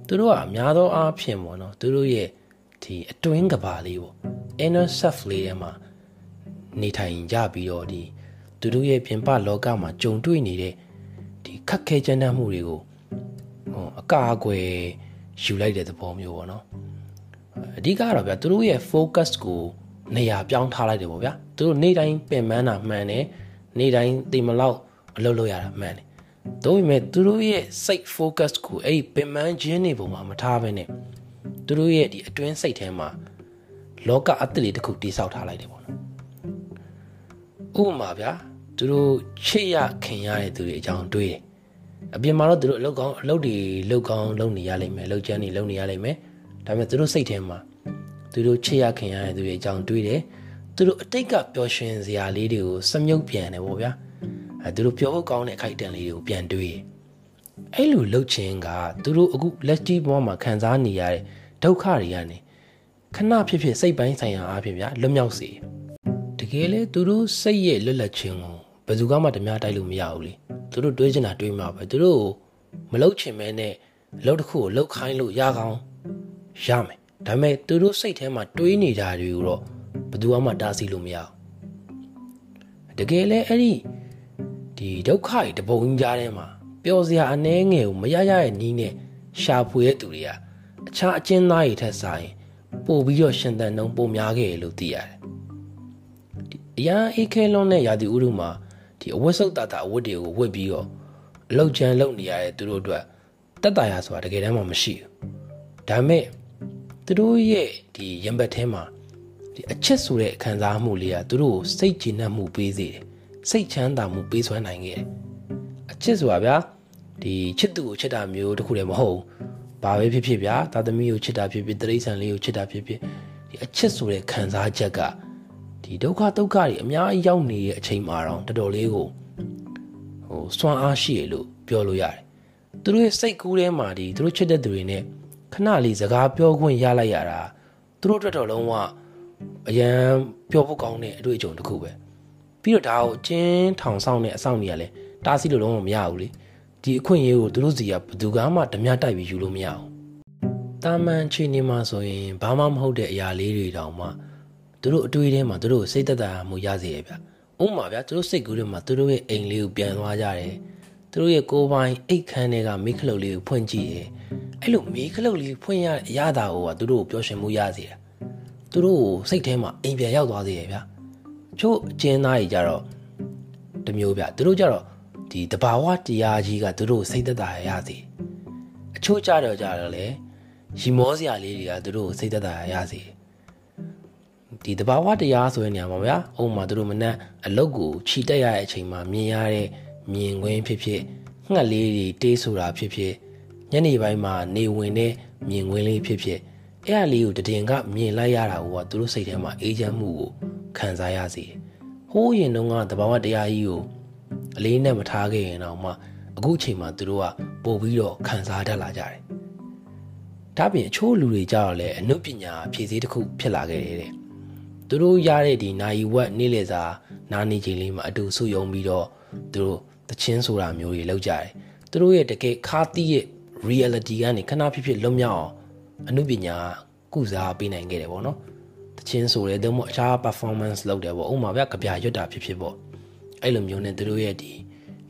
သူတို့ကအများသောအားဖြင့်ပေါ့နော်သူတို့ရဲ့ဒီအတွင်းကဘာလေးပေါ့ inner self လေးထဲမှာနေထိုင်ကြပြီးတော့ဒီသူတို့ရဲ့ပြင်ပလောကမှာကြုံတွေ့နေတဲ့ဒီခက်ခဲကြမ်းတမ်းမှုတွေကိုဟိုအကာအကွယ်ယူလိုက်တဲ့သဘောမျိုးပေါ့နော်အဓိကတော့ဗျာသူတို့ရဲ့ focus ကို နေရာပြောင်းထားလိုက်တယ်ပေါ့ဗျာသူတို့နေ့တိုင်းပင်ပန်းတာမှန်တယ်နေ့တိုင်းတိမ်မလောက်အလုပ်လုပ်ရတာမှန်တယ်။ဒါပေမဲ့သူတို့ရဲ့စိတ် focus ကိုအဲ့ဒီပင်ပန်းခြင်းတွေပုံမှာမထားဘဲနဲ့သူတို့ရဲ့ဒီအတွင်းစိတ်ထဲမှာလောကအတ္တလေးတစ်ခုတိဆောက်ထားလိုက်တယ်ပေါ့နော်။ဥပမာဗျာသူတို့ချစ်ရခင်ရတဲ့သူတွေအကြောင်းတွေးတယ်။အပြင်မှာတော့သူတို့အလုပ်ကောင်းအလုပ်တွေလုပ်ကောင်းလုပ်နေရလိမ့်မယ်။လုပ်ချမ်းတွေလုပ်နေရလိမ့်မယ်။ဒါပေမဲ့သူတို့စိတ်ထဲမှာ သူတို့ချစ်ရခင်ရတဲ့သူတွေအကြောင်းတွေးတယ်။သူတို့အတိတ်ကပျော်ရွှင်စရာလေးတွေကိုစမြုပ်ပြန်တယ်ပေါ့ဗျာအဲသူတို့ပျော်ဖို့ကောင်းတဲ့အခိုက်အတန့်လေးတွေကိုပြန်တွေးအဲ့လိုလှုပ်ခြင်းကသူတို့အခုလက်ရှိဘဝမှာခံစားနေရတဲ့ဒုက္ခတွေကနေခဏဖြစ်ဖြစ်စိတ်ပိုင်းဆိုင်ရာအားဖြင့်ဗျာလွတ်မြောက်စေတကယ်လေသူတို့စိတ်ရဲ့လွတ်လပ်ခြင်းကိုဘယ်သူမှတများတိုက်လို့မရဘူးလေသူတို့တွေးချင်တာတွေးမှာပဲသူတို့မလှုပ်ချင်မဲနဲ့အလုပ်တစ်ခုကိုလုပ်ခိုင်းလို့ရကောင်းရမယ် ဒါပေမဲ့သူတို့စိတ်ထဲမှာတွေးနေတာတွေကိုတော့ဘယ်သူမှတားဆီးလို့မရဘူးတကယ်လဲအဲ့ဒီဒီဒုက္ခတွေတပုံကြီးကြားထဲမှာပျော်စရာအနှဲငယ်ကိုမရရရဲ့နီးနဲ့ရှာဖွေတဲ့သူတွေကအခြားအကျဉ်းသားတွေထက်ဆိုင်ပို့ပြီးတော့ရှင်သန်နှုံပုံများခဲ့လို့သိရတယ်ဒီအရာအေးခဲလွန်းတဲ့ရာသီဥတုမှာဒီအဝတ်စုပ်တတာအဝတ်တွေကိုဝတ်ပြီးတော့အလောက်ချမ်းလုပ်နေရတဲ့သူတို့အတွက်တက်တာရဆိုတာတကယ်တမ်းမှမရှိဘူးဒါပေမဲ့ သူတို့ရဲ့ဒီရင်ဘတ်ထဲမှာဒီအချစ်ဆိုတဲ့ခံစားမှုလေးကသူတို့ကိုစိတ်ကြည်နပ်မှုပေးစေတယ်စိတ်ချမ်းသာမှုပေးစွမ်းနိုင်ခဲ့တယ်အချစ်ဆိုတာဗျာဒီချစ်သူကိုချစ်တာမျိုးတခုတည်းမဟုတ်ဘူးဘာပဲဖြစ်ဖြစ်ဗျာသာသမီကိုချစ်တာဖြစ်ဖြစ်တရိษံလေးကိုချစ်တာဖြစ်ဖြစ်ဒီအချစ်ဆိုတဲ့ခံစားချက်ကဒီဒုက္ခဒုက္ခတွေအများကြီးရောက်နေတဲ့အချိန်မှာတော့တော်တော်လေးကိုဟိုစွမ်းအားရှိရလို့ပြောလို့ရတယ်သူတို့ရဲ့စိတ်ကူးထဲမှာဒီသူတို့ချစ်တဲ့သူတွေနဲ့ ခဏလေးစကားပြောခွင့်ရလိုက်ရတာသူတို့အတွက်တော့လုံးဝအရန်ပြောဖို့ကောင်းတဲ့အတွေ့အကြုံတစ်ခုပဲပြီးတော့ဒါကိုကျင်းထောင်ဆောင်တဲ့အဆောင်ကြီးကလည်းတားဆီးလို့လုံးဝမရဘူးလေဒီအခွင့်အရေးကိုသူတို့စီကဘယ်သူမှဓမြတိုက်ပြီးယူလို့မရအောင်တာမန်ချိန်နေမှာဆိုရင်ဘာမှမဟုတ်တဲ့အရာလေးတွေတောင်မှသူတို့အတွေ့အထဲမှာသူတို့စိတ်သက်သာမှုရစေရဗျဥပမာဗျသူတို့စိတ်ကူးထဲမှာသူတို့ရဲ့အိမ်လေးကိုပြန်သွားကြတယ်သူတို့ရဲ့ကိုယ်ပိုင်အိတ်ခမ်းတွေကမိခလုတ်လေးကိုဖွင့်ကြည့်တယ် အဲ့လိုမိခလုတ်လေးဖွင့်ရရတာကိုကသူတို့ကိုပျော်ရွှင်မှုရစေတာသူတို့ကိုစိတ်ထဲမှာအိမ်ပြန်ရောက်သွားစေရဗျချို့အကျဉ်းသားကြီးကြတော့တမျိုးဗျသူတို့ကြတော့ဒီတဘာဝတရားကြီးကသူတို့စိတ်သက်သာရစေအချို့ကြတော့ကြတော့လေရီမောစရာလေးတွေကသူတို့စိတ်သက်သာရစေဒီတဘာဝတရားဆိုတဲ့နေရာမှာဗျာအုံမှာသူတို့မနဲ့အလုတ်ကိုခြိတက်ရတဲ့အချိန်မှာမြင်ရတဲ့မြင်ကွင်းဖြစ်ဖြစ်ငှက်လေးတွေတေးဆိုတာဖြစ်ဖြစ် ညနေပိုင်းမှာနေဝင်တဲ့မြင်ကွင်းလေးဖြစ်ဖြစ်အဲ့အလေးကိုတည်င်ကမြင်လိုက်ရတာကသူတို့စိတ်ထဲမှာအေးချမ်းမှုကိုခံစားရစေဟိုးရင်တုန်းကတဘာဝတရားကြီးကိုအလေးနဲ့မထားခဲ့ရင်တော့မှအခုအချိန်မှာသူတို့ကပို့ပြီးတော့ခံစားတတ်လာကြတယ်ဒါပြင်အချို့လူတွေကြတော့လေအနုပညာဖြည့်စည်းတစ်ခုဖြစ်လာခဲ့တယ်တဲ့သူတို့ရတဲ့ဒီနိုင်ဝက်နေ့လည်စာနားနေချိန်လေးမှာအတူဆုယုံပြီးတော့သူတို့တချင်းဆိုတာမျိုးတွေလောက်ကြတယ်သူတို့ရဲ့တကယ်ခါတီးရဲ့ reality ကနေခဏဖြစ်ဖြစ်လွတ်မြောက်အောင်အနုပညာကုစားပေးနိုင်ခဲ့တယ်ပေါ့နော်တချင်းဆိုတယ်တော့အခြား performance လုပ်တယ်ပေါ့ဥပမာဗျကြပြရွတ်တာဖြစ်ဖြစ်ပေါ့အဲ့လိုမျိုးနဲ့သူတို့ရဲ့ဒီ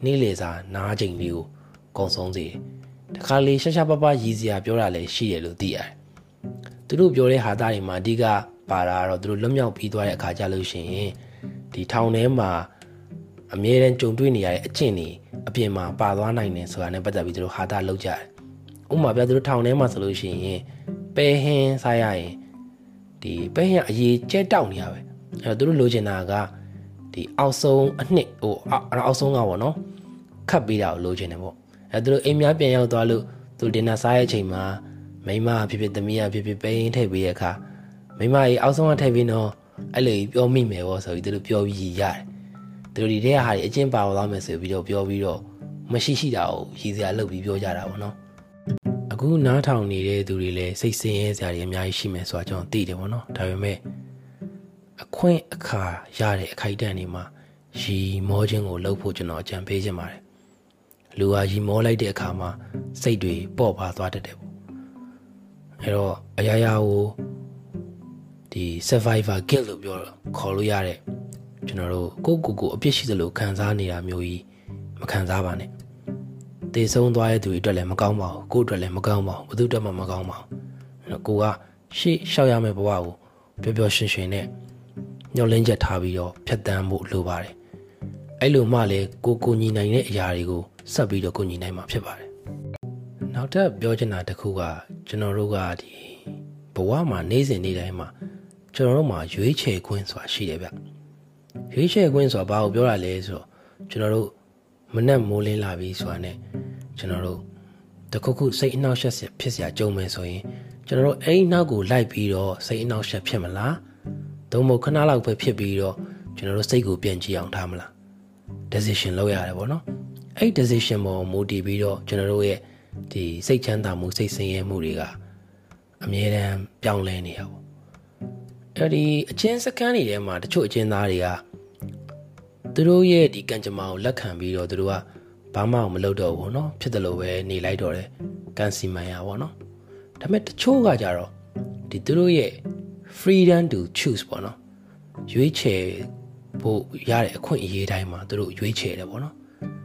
နေ့လေစာနားချိန်လေးကိုကုံဆုံးစေတယ်တခါလေရှာရှာပပရည်စရာပြောတာလည်းရှိတယ်လို့သိရတယ်သူတို့ပြောတဲ့ဟာသားတွေမှာအဓိကပါတာကတော့သူတို့လွတ်မြောက်ပြီးသွားတဲ့အခါကြလို့ရှိရင်ဒီထောင်ထဲမှာအမြဲတမ်းကြုံတွေ့နေရတဲ့အကျင့်တွေအပြင်မှာပါသွားနိုင်တယ်ဆိုတာနဲ့ပတ်သက်ပြီးသူတို့ဟာတာလောက်ကြတယ် ဥပမာပြသူတို့ထောင်ထဲမှာဆိုလို့ရှိရင်ပဲဟင်းစားရရင်ဒီပဲဟင်းအရေးကျဲတောက်နေရပဲအဲတော့သူတို့လိုချင်တာကဒီအောက်ဆုံးအနှစ်ဟိုအောက်ဆုံးကပေါ့နော်ခတ်ပေးတာကိုလိုချင်တယ်ပေါ့အဲသူတို့အိမ်များပြန်ရောက်သွားလို့သူဒင်နာစားရဲ့အချိန်မှာမိမဖြစ်ဖြစ်သမီးရဖြစ်ဖြစ်ပဲဟင်းထည့်ပေးရခါမိမကြီးအောက်ဆုံးကထည့်ပြီးတော့အဲ့လိုပြောမိမယ်ပေါ့ဆိုပြီးသူတို့ပြောပြီးရတယ်သူတို့ဒီတဲ့ဟာတွေအချင်းပါသွားမယ်ဆိုပြီးတော့ပြောပြီးတော့မရှိရှိတာကိုရည်စရာလုပ်ပြီးပြောကြတာပေါ့နော် အခုနားထောင်နေတဲ့သူတွေလည်းစိတ်ဆင်းရဲစရာတွေအများကြီးရှိမယ်ဆိုတာကျွန်တော်သိတယ်ပေါ့နော်ဒါပေမဲ့အခွင့်အခါရတဲ့အခိုက်အတန့်တွေမှာရီမောခြင်းကိုလှုပ်ဖို့ကျွန်တော်အကြံပေးခြင်းပါတယ်လူဟာရီမောလိုက်တဲ့အခါမှာစိတ်တွေပေါ့ပါသွားတတ်တယ်ပေါ့အဲတော့အရာရာကိုဒီ survivor guilt လို့ပြောခေါ်လို့ရတဲ့ကျွန်တော်တို့ကိုကိုကိုအပြစ်ရှိသလိုခံစားနေတာမျိုးကြီးမခံစားပါနဲ့ တေဆုံးသွားတဲ့သူတွေအတွက်လည်းမကောင်းပါဘူးကိုအတွက်လည်းမကောင်းပါဘူးဘယ်သူအတွက်မှမကောင်းပါဘူးအဲ့တော့ကိုကရှေ့လျှောက်ရမယ့်ဘဝကိုပျော်ပျော်ရွှင်ရွှင်နဲ့ညှော်လင်းချက်ထားပြီးတော့ဖြတ်တန်းဖို့လိုပါတယ်အဲ့လိုမှလည်းကိုကိုညီနိုင်တဲ့အရာတွေကိုဆက်ပြီးတော့ကိုညီနိုင်မှာဖြစ်ပါတယ်နောက်ထပ်ပြောချင်တာတစ်ခုကကျွန်တော်တို့ကဒီဘဝမှာနေ့စဉ်နေ့တိုင်းမှာကျွန်တော်တို့မှာရွေးချယ်ခွင့်ဆိုတာရှိတယ်ဗျရွေးချယ်ခွင့်ဆိုတာဘာကိုပြောတာလဲဆိုတော့ကျွန်တော်တို့ မနှက်မိုးလင်းလာပြီဆိုတာနဲ့ကျွန်တော်တို့တခုခုစိတ်အနှောက်အယှက်ဖြစ်စရာကြုံမယ်ဆိုရင်ကျွန်တော်တို့အဲ့ဒီနောက်ကိုလိုက်ပြီးတော့စိတ်အနှောက်အယှက်ဖြစ်မလားသို့မဟုတ်ခဏလောက်ပဲဖြစ်ပြီးတော့ကျွန်တော်တို့စိတ်ကိုပြန်ကြည့်အောင်ထားမလား decision လုပ်ရတယ်ပေါ့နော်အဲ့ decision ပေါ်မူတည်ပြီးတော့ကျွန်တော်တို့ရဲ့ဒီစိတ်ချမ်းသာမှုစိတ်ဆင်းရဲမှုတွေကအမြဲတမ်းပြောင်းလဲနေတာပေါ့အဲ့ဒီအချင်းစကန်းတွေထဲမှာတချို့အချင်းသားတွေက သူတို့ရဲ့ဒီကံကြမ္မာကိုလက်ခံပြီးတော့သူတို့က ဘာမှမလုပ်တော့ဘူးเนาะဖြစ်တယ်လို့ပဲနေလိုက်တော့တယ်ကန်စီမန်ရပါเนาะဒါပေမဲ့တချို့ကကြတော့ဒီသူတို့ရဲ့ freedom to choose ပေါ့နော်ရွေးချယ်ဖို့ရတဲ့အခွင့်အရေးတိုင်းမှာသူတို့ရွေးချယ်တယ်ပေါ့နော်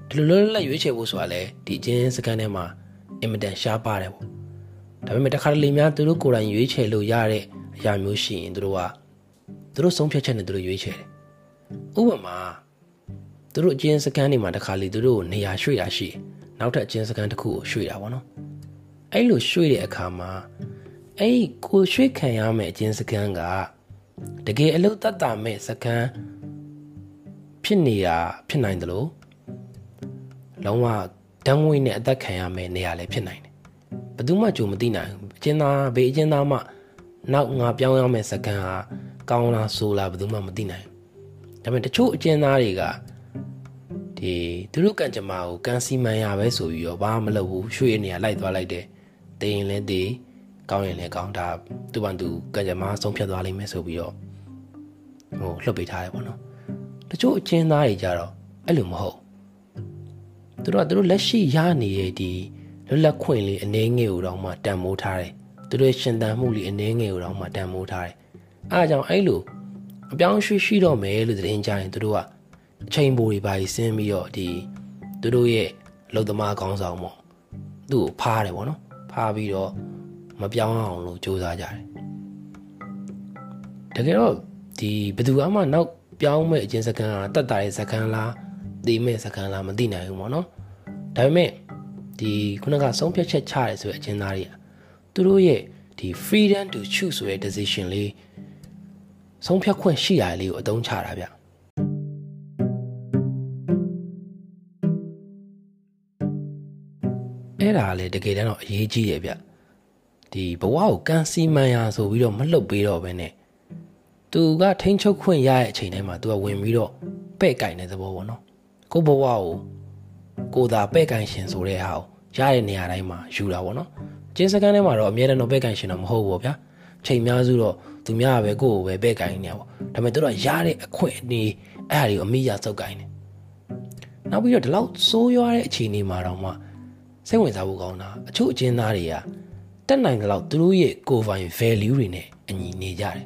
ဒီလိုလွတ်လပ်ရွေးချယ်ဖို့ဆိုတာလေဒီအချင်းစကန်ထဲမှာအင်မတန်ရှားပါတယ်ပေါ့ဒါပေမဲ့တခါတလေများသူတို့ကိုယ်တိုင်ရွေးချယ်လို့ရတဲ့အရာမျိုးရှိရင်သူတို့ကသူတို့ဆုံးဖြတ်ချက်နဲ့သူတို့ရွေးချယ်တယ်ဥပမာ သူတို့အချင်းစကန်တွေမှာတခါလေသူတို့နေရာရွှေ့တာရှိနောက်ထပ်အချင်းစကန်တစ်ခုကိုရွှေ့တာပေါ့နော်အဲ့လိုရွှေ့တဲ့အခါမှာအဲ့ဒီကိုရွှေ့ခံရမယ့်အချင်းစကန်ကတကယ်အလုတ်တတ်တာမဲ့စကန်ဖြစ်နေတာဖြစ်နိုင်တယ်လို့လုံးဝတန်းငွေနဲ့အသက်ခံရမယ့်နေရာလည်းဖြစ်နိုင်တယ်ဘယ်သူမှကြုံမသိနိုင်ဘူးအချင်းသားဘေးအချင်းသားမှနောက်ငါပြောင်းရမယ့်စကန်ဟာကောင်းလားဆိုးလားဘယ်သူမှမသိနိုင်ဘူးဒါပေမဲ့တချို့အချင်းသားတွေက ဒီသူတို့ကံကြမ္မာကိုကန်စီမန်ရပဲဆိုပြီးတော့ဘာမှမလုပ်ဘူးရွှေ့နေရလိုက်သွားလိုက်တယ်တေးရင်လည်းတေးကောင်းရင်လည်းကောင်းဒါသူ့ဘာသူကံကြမ္မာဆုံးဖြတ်သွားလိမ့်မယ်ဆိုပြီးတော့ဟိုလှုပ်ပေးထားတယ်ပေါ့နော်တချို့အချင်းသားတွေကြတော့အဲ့လိုမဟုတ်သူတို့ကသူတို့လက်ရှိရနေတဲ့ဒီလွတ်လပ်ခွင့်လေးအနေငယ်ကိုတော့မှတန်မိုးထားတယ်သူတို့ရှင်တန်မှုလေးအနေငယ်ကိုတော့မှတန်မိုးထားတယ်အဲအကြောင်းအဲ့လိုအပြောင်းရွှေ့ရှိတော့မယ်လို့သတင်းကြရင်သူတို့က အချိန်ပိုတွေပါဆင်းပြီးတော့ဒီသူတို့ရဲ့လုံသမားကောင်းဆောင်ပေါ့သူ့ကိုဖားတယ်ပေါ့နော်ဖားပြီးတော့မပြောင်းအောင်လို့ကြိုးစားကြတယ်တကယ်တော့ဒီဘယ်သူမှနောက်ပြောင်းမဲ့အချင်းစကန်ကတတ်တာရဲ့စကန်လားသိမဲ့စကန်လားမသိနိုင်ဘူးပေါ့နော်ဒါပေမဲ့ဒီခုနကဆုံးဖြတ်ချက်ချရဲဆိုတဲ့အချင်းသားတွေကသူတို့ရဲ့ဒီ freedom to choose ဆိုတဲ့ decision လေးဆုံးဖြတ်ခွင့်ရှိရလေးကိုအသုံးချတာဗျ အဲ့ဒါလေတကယ်တမ်းတော့အရေးကြီးတယ်ဗျဒီဘဝကိုကန်စီမန်ရဆိုပြီးတော့မလှုပ်ပေးတော့ဘဲနဲ့သူကထိန်းချုပ်ခွင့်ရတဲ့အချိန်တိုင်းမှာသူကဝင်ပြီးတော့ပဲ့ကင်တဲ့သဘောပေါ့နော်ကိုဘဝကိုကိုသာပဲ့ကင်ရှင်ဆိုတဲ့ဟာကိုရတဲ့နေရာတိုင်းမှာယူတာပေါ့နော်ကျင်းစကန်ထဲမှာတော့အများတန်းတော့ပဲ့ကင်ရှင်တော့မဟုတ်ဘူးဗျာချိန်များစုတော့သူများပဲကိုယ့်ကိုပဲပဲ့ကင်နေရပေါ့ဒါပေမဲ့သူတို့ကရတဲ့အခွင့်အနေအဲ့ဟာတွေကိုအမိရစုပ်ကင်နေနောက်ပြီးတော့ဒီလောက်စိုးရွားတဲ့အခြေအနေမှာတော့မှ စိတ်ဝင်စားဖို့ကောင်းတာအချို့အကျဉ်းသားတွေကတက်နိုင်တဲ့လောက်သူတို့ရဲ့ကိုယ်ပိုင် value တွေနဲ့အညီနေကြတယ်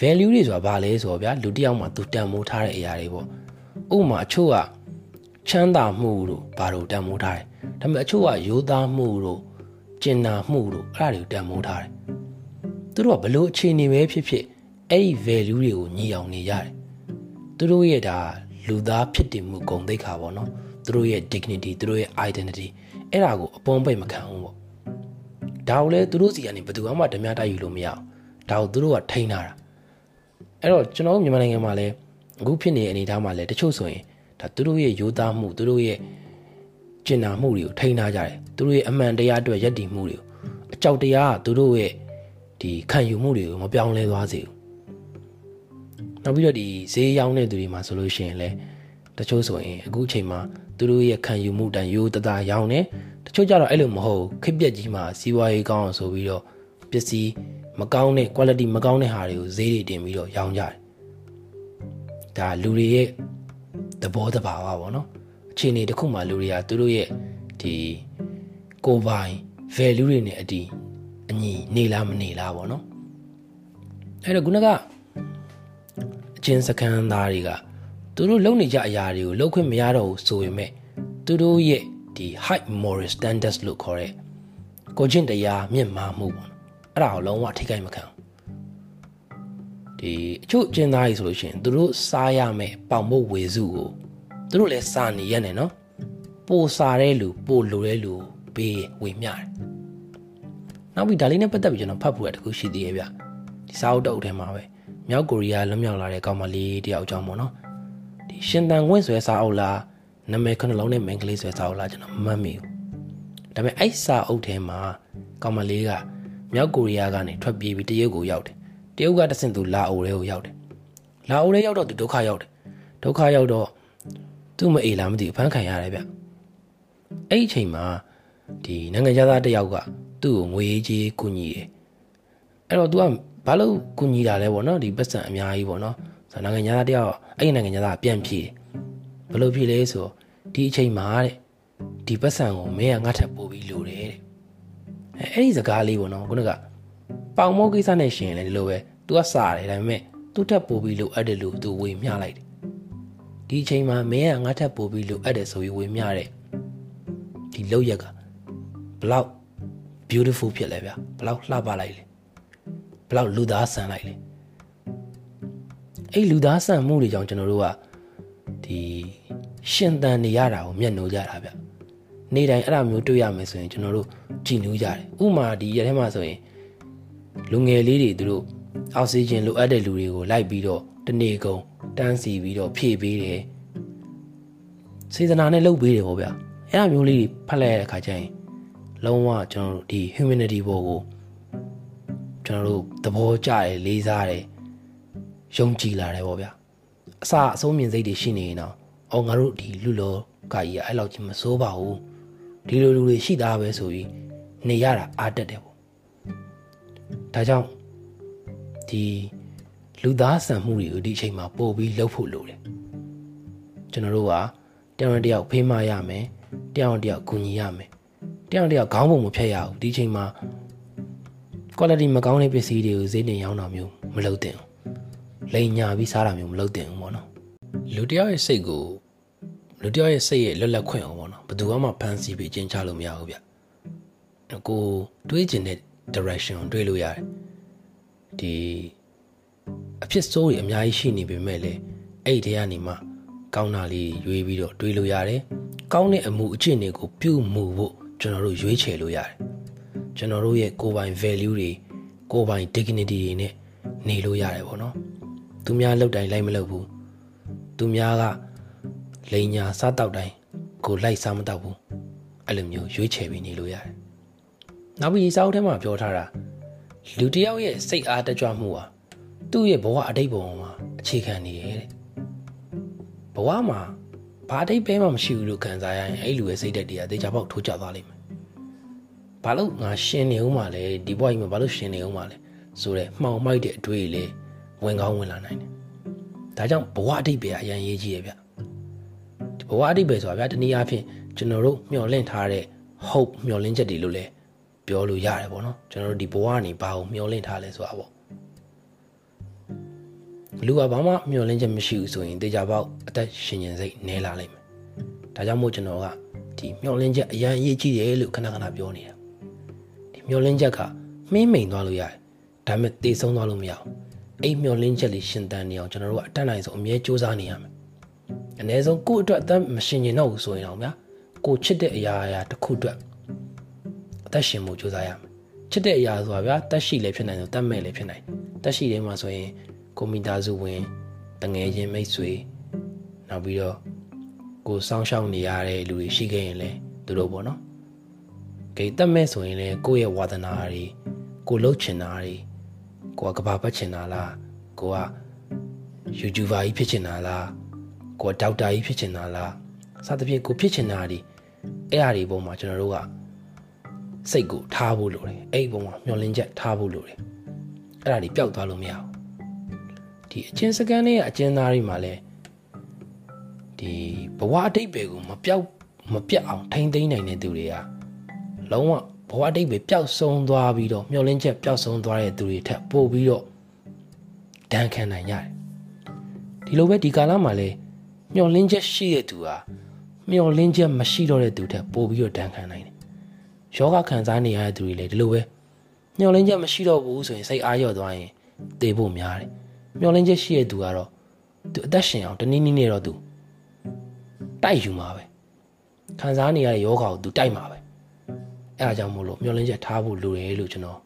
value တွေဆိုတာဘာလဲဆိုတော့ဗျာလူတစ်ယောက်မှာသူတန်မိုးထားတဲ့အရာတွေပေါ့ဥပမာအချို့ကချမ်းသာမှုတို့ဘာလို့တန်မိုးထားတယ်ဒါပေမဲ့အချို့ကရိုးသားမှုတို့ကျင်နာမှုတို့အဲ့ဒါတွေကိုတန်မိုးထားတယ်သူတို့ကဘလို့အခြေအနေပဲဖြစ်ဖြစ်အဲ့ဒီ value တွေကိုညီအောင်နေရတယ်သူတို့ရဲ့ဒါလူသားဖြစ်တည်မှုဂုဏ်သိက္ခာပေါ့နော် သူတို့ရဲ့ dignity သူတို့ရဲ့ identity အဲ့ဒါကိုအပွန်ပိတ်မခံဘူးပေါ့ဒါကိုလည်းသူတို့စီကနေဘယ်သူမှဓမြတိုက်ယူလို့မရအောင်ဒါကိုသူတို့ကထိန်းထားတာအဲ့တော့ကျွန်တော်မြန်မာနိုင်ငံမှာလည်းအခုဖြစ်နေတဲ့အနေအထားမှာလည်းတချို့ဆိုရင်ဒါသူတို့ရဲ့ရိုးသားမှုသူတို့ရဲ့ကျင်နာမှုတွေကိုထိန်းထားကြတယ်သူတို့ရဲ့အမှန်တရားအတွက်ယက်တည်မှုတွေကိုအကြောက်တရားကသူတို့ရဲ့ဒီခံယူမှုတွေကိုမပြောင်းလဲသွားစေဘူးနောက်ပြီးတော့ဒီဈေးရောင်းတဲ့သူတွေမှာဆိုလို့ရှိရင်လည်းတချို့ဆိုရင်အခုအချိန်မှာ သူတို့ရဲ့ခံယူမှုတန်ရိုးတသားရောင်းတယ်တချို့ကြတော့အဲ့လိုမဟုတ်ခက်ပြက်ကြီးမှာစီးပွားရေးကောင်းအောင်ဆိုပြီးတော့ပစ္စည်းမကောင်းတဲ့ quality မကောင်းတဲ့ဟာတွေကိုဈေးတွေတင်ပြီးတော့ရောင်းကြတယ်ဒါလူတွေရဲ့သဘောတဘာဝပေါ့နော်အခြေအနေတစ်ခုမှလူတွေကသူတို့ရဲ့ဒီကိုပိုင် value တွေနဲ့အတီးအညီနေလားမနေလားပေါ့နော်အဲ့တော့ခုနကအချင်းစကန်သားတွေက သူတို့လုံနေကြအရာတွေကိုလုံခွင့်မရတော့ဘူးဆိုပေမဲ့သူတို့ရဲ့ဒီ high moral standards လို့ခေါ်တဲ့ကိုချင်းတရားမြင့်မားမှုပေါ့အဲ့ဒါကိုလုံးဝထိခိုက်မခံဒီအချို့အကျဉ်းသားကြီးဆိုလို့ရှိရင်သူတို့စားရမယ်ပေါင်ဖို့ဝေစုကိုသူတို့လည်းစားနေရက်နေနော်ပိုစားတဲ့လူပိုလိုတဲ့လူဘေးဝေမျှတယ်နောက်ပြီးဒါလေးနဲ့ပတ်သက်ပြီးကျွန်တော်ဖတ်ဖို့ရတခုရှိသေးရဲ့ဗျဒီစာအုပ်တုပ်ထဲမှာပဲမြောက်ကိုရီးယားလွတ်မြောက်လာတဲ့ကောင်မလေးတယောက်အကြောင်းပေါ့နော်ဒီ ရှင်တန်ဝင့်ဆွဲစာအုပ်လားနာမည်ခဏလုံးနဲ့မင်္ဂလေးဆွဲစာအုပ်လားကျွန်တော်မမှတ်မိဘူးဒါပေမဲ့အဲ့စာအုပ်ထဲမှာကောင်မလေးကမြောက်ကိုရီးယားကနေထွက်ပြေးပြီးတရုတ်ကိုရောက်တယ်တရုတ်ကတဆင့်သူလာအိုထဲကိုရောက်တယ်လာအိုထဲရောက်တော့သူဒုက္ခရောက်တယ်ဒုက္ခရောက်တော့သူ့မအေးလားမသိဘူးဖမ်းခံရတယ်ဗျအဲ့ဒီအချိန်မှာဒီနိုင်ငံသားတယောက်ကသူ့ကိုငွေကြေးကူညီတယ်အဲ့တော့ तू ကဘာလို့ကူညီတာလဲပေါ့နော်ဒီပတ်စံအများကြီးပေါ့နော် ဆိုတော့နိုင်ငံသားတယောက်အဲ့ဒီနိုင်ငံသားပြန်ဖြေဘယ်လိုဖြေလဲဆိုဒီအချိန်မှာတဲ့ဒီပတ်စံကိုမင်းကငါ့ထပ်ပို့ပြီးလိုတယ်တဲ့အဲအဲ့ဒီစကားလေးပေါ့နော်ခုနကပေါင်မောကိစ္စနဲ့ရှင်လည်းဒီလိုပဲ तू ကစားတယ်ဒါပေမဲ့သူ့ထပ်ပို့ပြီးလိုအပ်တယ်လို့ तू ဝေမျှလိုက်တယ်ဒီအချိန်မှာမင်းကငါ့ထပ်ပို့ပြီးလိုအပ်တယ်ဆိုပြီးဝေမျှတဲ့ဒီလောက်ရက်ကဘလောက် beautiful ဖြစ်လဲဗျဘလောက်လှပလိုက်လဲဘလောက်လူသားဆန်လိုက်လဲ အဲ့လူသားဆန်မှုတွေကြောင့်ကျွန်တော်တို့ကဒီရှင်သန်နေရတာကိုမျက်နှိုးကြတာဗျနေ့တိုင်းအဲ့ဒါမျိုးတွေ့ရမယ်ဆိုရင်ကျွန်တော်တို့ကြည်နူးကြတယ်ဥမာဒီရက်ထဲမှာဆိုရင်လူငယ်လေးတွေသူတို့အောက်ဆီဂျင်လိုအပ်တဲ့လူတွေကိုလိုက်ပြီးတော့တနေ့ကုန်တန်းစီပြီးတော့ဖြည့်ပေးတယ်စေတနာနဲ့လုပ်ပေးတယ်ပေါ့ဗျအဲ့ဒါမျိုးလေးတွေဖတ်လိုက်ရတဲ့အခါကျရင်လုံးဝကျွန်တော်တို့ဒီ humanity ဘောကိုကျွန်တော်တို့သဘောကျတယ်လေးစားတယ် ယုံကြည်လာတယ်ပေါ့ဗျာအစအဆုံးမြင်စိတ်တွေရှိနေရင်တော့အော်ငါတို့ဒီလူလောကကြီးကအဲ့လောက်ကြီးမစိုးပါဘူးဒီလိုလူတွေရှိသားပဲဆိုပြီးနေရတာအားတက်တယ်ပေါ့ဒါကြောင့်ဒီလူသားဆန်မှုတွေကိုဒီအချိန်မှာပို့ပြီးလှုပ်ဖို့လိုတယ်ကျွန်တော်တို့ကတယောက်တစ်ယောက်ဖေးမရမယ်တယောက်တစ်ယောက်ကူညီရမယ်တယောက်တစ်ယောက်ခေါင်းပုံမဖြတ်ရဘူးဒီအချိန်မှာ quality မကောင်းတဲ့ပစ္စည်းတွေကိုဈေးတင်ရောင်းတာမျိုးမလုပ်သင့်ဘူး လိန်ညာပြီးစားတာမျိုးမလုပ်သင့်ဘူးပေါ့နော်လူတယောက်ရဲ့စိတ်ကိုလူတယောက်ရဲ့စိတ်ရဲ့လွတ်လပ်ခွင့်အောင်ပေါ့နော်ဘယ်သူမှဖန်ဆီးပြီးကျင်းချလို့မရဘူးဗျကိုတွေးကျင်တဲ့ direction ကိုတွေးလို့ရတယ်ဒီအဖြစ်ဆိုးတွေအများကြီးရှိနေပေမဲ့လည်းအဲ့ဒီကနေမှကောင်းတာလေးရွေးပြီးတော့တွေးလို့ရတယ်ကောင်းတဲ့အမှုအကျင့်တွေကိုပြုမှုဖို့ကျွန်တော်တို့ရွေးချယ်လို့ရတယ်ကျွန်တော်တို့ရဲ့ကိုယ်ပိုင် value တွေကိုယ်ပိုင် dignity တွေနဲ့နေလို့ရတယ်ပေါ့နော် သူများလောက်တိုင်းလိုက်မလုပ်ဘူးသူများကလိန်ညာစားတောက်တိုင်းကိုလိုက်စားမတောက်ဘူးအဲ့လိုမျိုးရွေးချယ်ပြီးနေလို့ရတယ်နောက်ပြီးစာအုပ်ထဲမှာပြောထားတာလူတယောက်ရဲ့စိတ်အားတကြွမှုဟာသူ့ရဲ့ဘဝအတိတ်ဘဝမှာအခြေခံနေတယ်တဲ့ဘဝမှာဘာအတိတ်ပဲမှမရှိဘူးလို့ခံစားရရင်အဲ့လူရဲ့စိတ်ဓာတ်တွေကတေချာပေါက်ထိုးကျသွားလိမ့်မယ်ဘာလို့ငါရှင်နေဦးမှာလဲဒီဘဝကြီးမှာဘာလို့ရှင်နေဦးမှာလဲဆိုတော့မှောင်မိုက်တဲ့အတွေ့အလေ ဝင်ကောင်းဝင်လာနိုင်တယ်ဒါကြောင့်ဘဝအတိတ်ပဲအရင်ရေးကြီးရဲ့ဗျဒီဘဝအတိတ်ပဲဆိုတာဗျာတနည်းအားဖြင့်ကျွန်တော်တို့မျှော်လင့်ထားတဲ့ hope မျှော်လင့်ချက်တွေလို့လဲပြောလို့ရတယ်ပေါ့နော်ကျွန်တော်တို့ဒီဘဝကနေဘာကိုမျှော်လင့်ထားလဲဆိုတာပေါ့လူကဘာမှမျှော်လင့်ချက်မရှိဘူးဆိုရင်တေချာပေါက်အသက်ရှင်ရင်စိတ်နဲလာလိမ့်မယ်ဒါကြောင့်မို့ကျွန်တော်ကဒီမျှော်လင့်ချက်အရင်အရေးကြီးတယ်လို့ခဏခဏပြောနေတာဒီမျှော်လင့်ချက်ကမှင်းမိန်သွားလို့ရတယ်ဒါပေမဲ့တေဆုံးသွားလို့မရဘူး အဲ့မျှော်လင့်ချက်လေးရှင်သန်နေအောင်ကျွန်တော်တို့ကအတတ်နိုင်ဆုံးအမြဲစူးစမ်းနေရမယ်အ ਨੇ ဆုံးကိုယ့်အတွက်အသက်မရှင်ရင်တော့ဘူးဆိုရင်တော့ဗျာကိုချစ်တဲ့အရာအရာတစ်ခုအတွက်အသက်ရှင်မှုစူးစမ်းရမယ်ချစ်တဲ့အရာဆိုတာဗျာတက်ရှိလည်းဖြစ်နိုင်တယ်တက်မဲ့လည်းဖြစ်နိုင်တက်ရှိတယ်မှာဆိုရင်ကိုမိသားစုဝင်တငယ်ချင်းမိတ်ဆွေနောက်ပြီးတော့ကိုစောင်းရှောက်နေရတဲ့လူတွေရှိခဲ့ရင်လည်းသူတို့ပေါ့နော်ဂိတ်တက်မဲ့ဆိုရင်လည်းကိုယ့်ရဲ့ဝါသနာတွေကိုလှုပ်ချင်တာတွေ ကိုကကဘာပတ်ချင်တာလားကိုက YouTuber ကြီးဖြစ်ချင်တာလားကိုကဒေါက်တာကြီးဖြစ်ချင်တာလားစသဖြင့်ကိုဖြစ်ချင်တာတွေအဲ့အရာတွေပုံမှာကျွန်တော်တို့ကစိတ်ကိုထားဖို့လိုတယ်အဲ့ဒီပုံမှာမျောလင်းချက်ထားဖို့လိုတယ်အဲ့ဒါတွေပျောက်သွားလို့မရဘူးဒီအချင်းစကန်လေးကအချင်းသားတွေမှာလည်းဒီဘဝအတိတ်ပဲကိုမပြောက်မပြတ်အောင်ထိမ့်သိမ်းနိုင်တဲ့သူတွေကလုံးဝ ဘဝအတိတ်ပဲပျောက်ဆုံးသွားပြီးတော့မျောလင်းချက်ပျောက်ဆုံးသွားတဲ့သူတွေထက်ပိုပြီးတော့ဒဏ်ခံနိုင်ရတယ်ဒီလိုပဲဒီကာလမှာလည်းမျောလင်းချက်ရှိတဲ့သူဟာမျောလင်းချက်မရှိတော့တဲ့သူထက်ပိုပြီးတော့ဒဏ်ခံနိုင်တယ်ယောဂခံစားနေရတဲ့သူတွေလည်းဒီလိုပဲမျောလင်းချက်မရှိတော့ဘူးဆိုရင်စိတ်အားလျော့သွားရင်သေဖို့များတယ်မျောလင်းချက်ရှိတဲ့သူကတော့သူအသက်ရှင်အောင်တနည်းနည်းနဲ့တော့သူတိုက်ယူမှာပဲခံစားနေရတဲ့ယောဂကိုသူတိုက်မှာပဲ အဲအားကြောင့်မို့လို့မျောလင်းချက်ထားဖို့လိုတယ်လို့ကျွန်တော်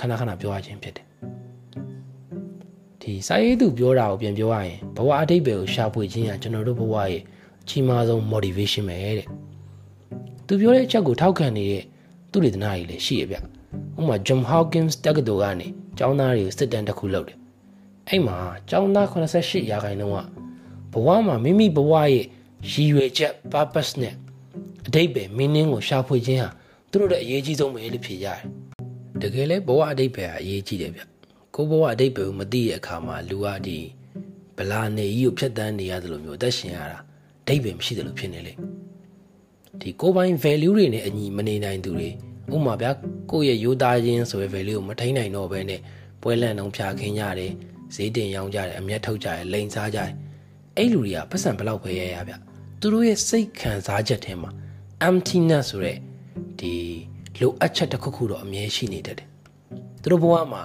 ခဏခဏပြောရခြင်းဖြစ်တယ်ဒီစာရေးသူပြောတာကိုပြန်ပြောရရင်ဘဝအတိတ်ပဲကိုရှာဖွေခြင်းကကျွန်တော်တို့ဘဝရဲ့အကြီးမားဆုံး motivation ပဲတဲ့သူပြောတဲ့အချက်ကိုထောက်ခံနေတဲ့သူတွေတနာကြီးလည်းရှိရဗျဥပမာ John Hopkins တက္ကသိုလ်ကနေကျောင်းသားတွေကိုစစ်တမ်းတစ်ခုလုပ်တယ်အဲ့မှာကျောင်းသား88ရာခိုင်နှုန်းကဘဝမှာမိမိဘဝရဲ့ရည်ရွယ်ချက် purpose နဲ့အတိတ်ပဲ meaning ကိုရှာဖွေခြင်းဟာ သူတို့ရဲ့အရေးကြီးဆုံးပဲလို့ဖြေရတယ်တကယ်လဲဘဝအတိတ်ပဲအရေးကြီးတယ်ဗျကိုဘဝအတိတ်ပဲကိုမသိတဲ့အခါမှာလူကဒီဗလာနေကြီးကိုဖြတ်တန်းနေရတယ်လို့မျိုးအသက်ရှင်ရတာအတိတ်ပဲမရှိတယ်လို့ဖြစ်နေလေဒီကိုပိုင် value တွေနဲ့အညီမနေနိုင်သူတွေဥပမာဗျာကိုယ့်ရဲ့ရိုးသားခြင်းဆိုတဲ့ value ကိုမထိန်နိုင်တော့ဘဲနဲ့ပွဲလန့်အောင်ဖြာခင်းကြတယ်ဈေးတင်ရောင်းကြတယ်အမျက်ထုတ်ကြတယ်လိန်စားကြတယ်အဲ့လူတွေကပတ်စံဘလောက်ပဲရရဗျသူတို့ရဲ့စိတ်ခံစားချက်ထဲမှာ emptiness ဆိုတဲ့ ဒီလိုအပ်ချက်တစ်ခုခုတော့အမြဲရှိနေတတ်တယ်သူတို့ဘဝမှာ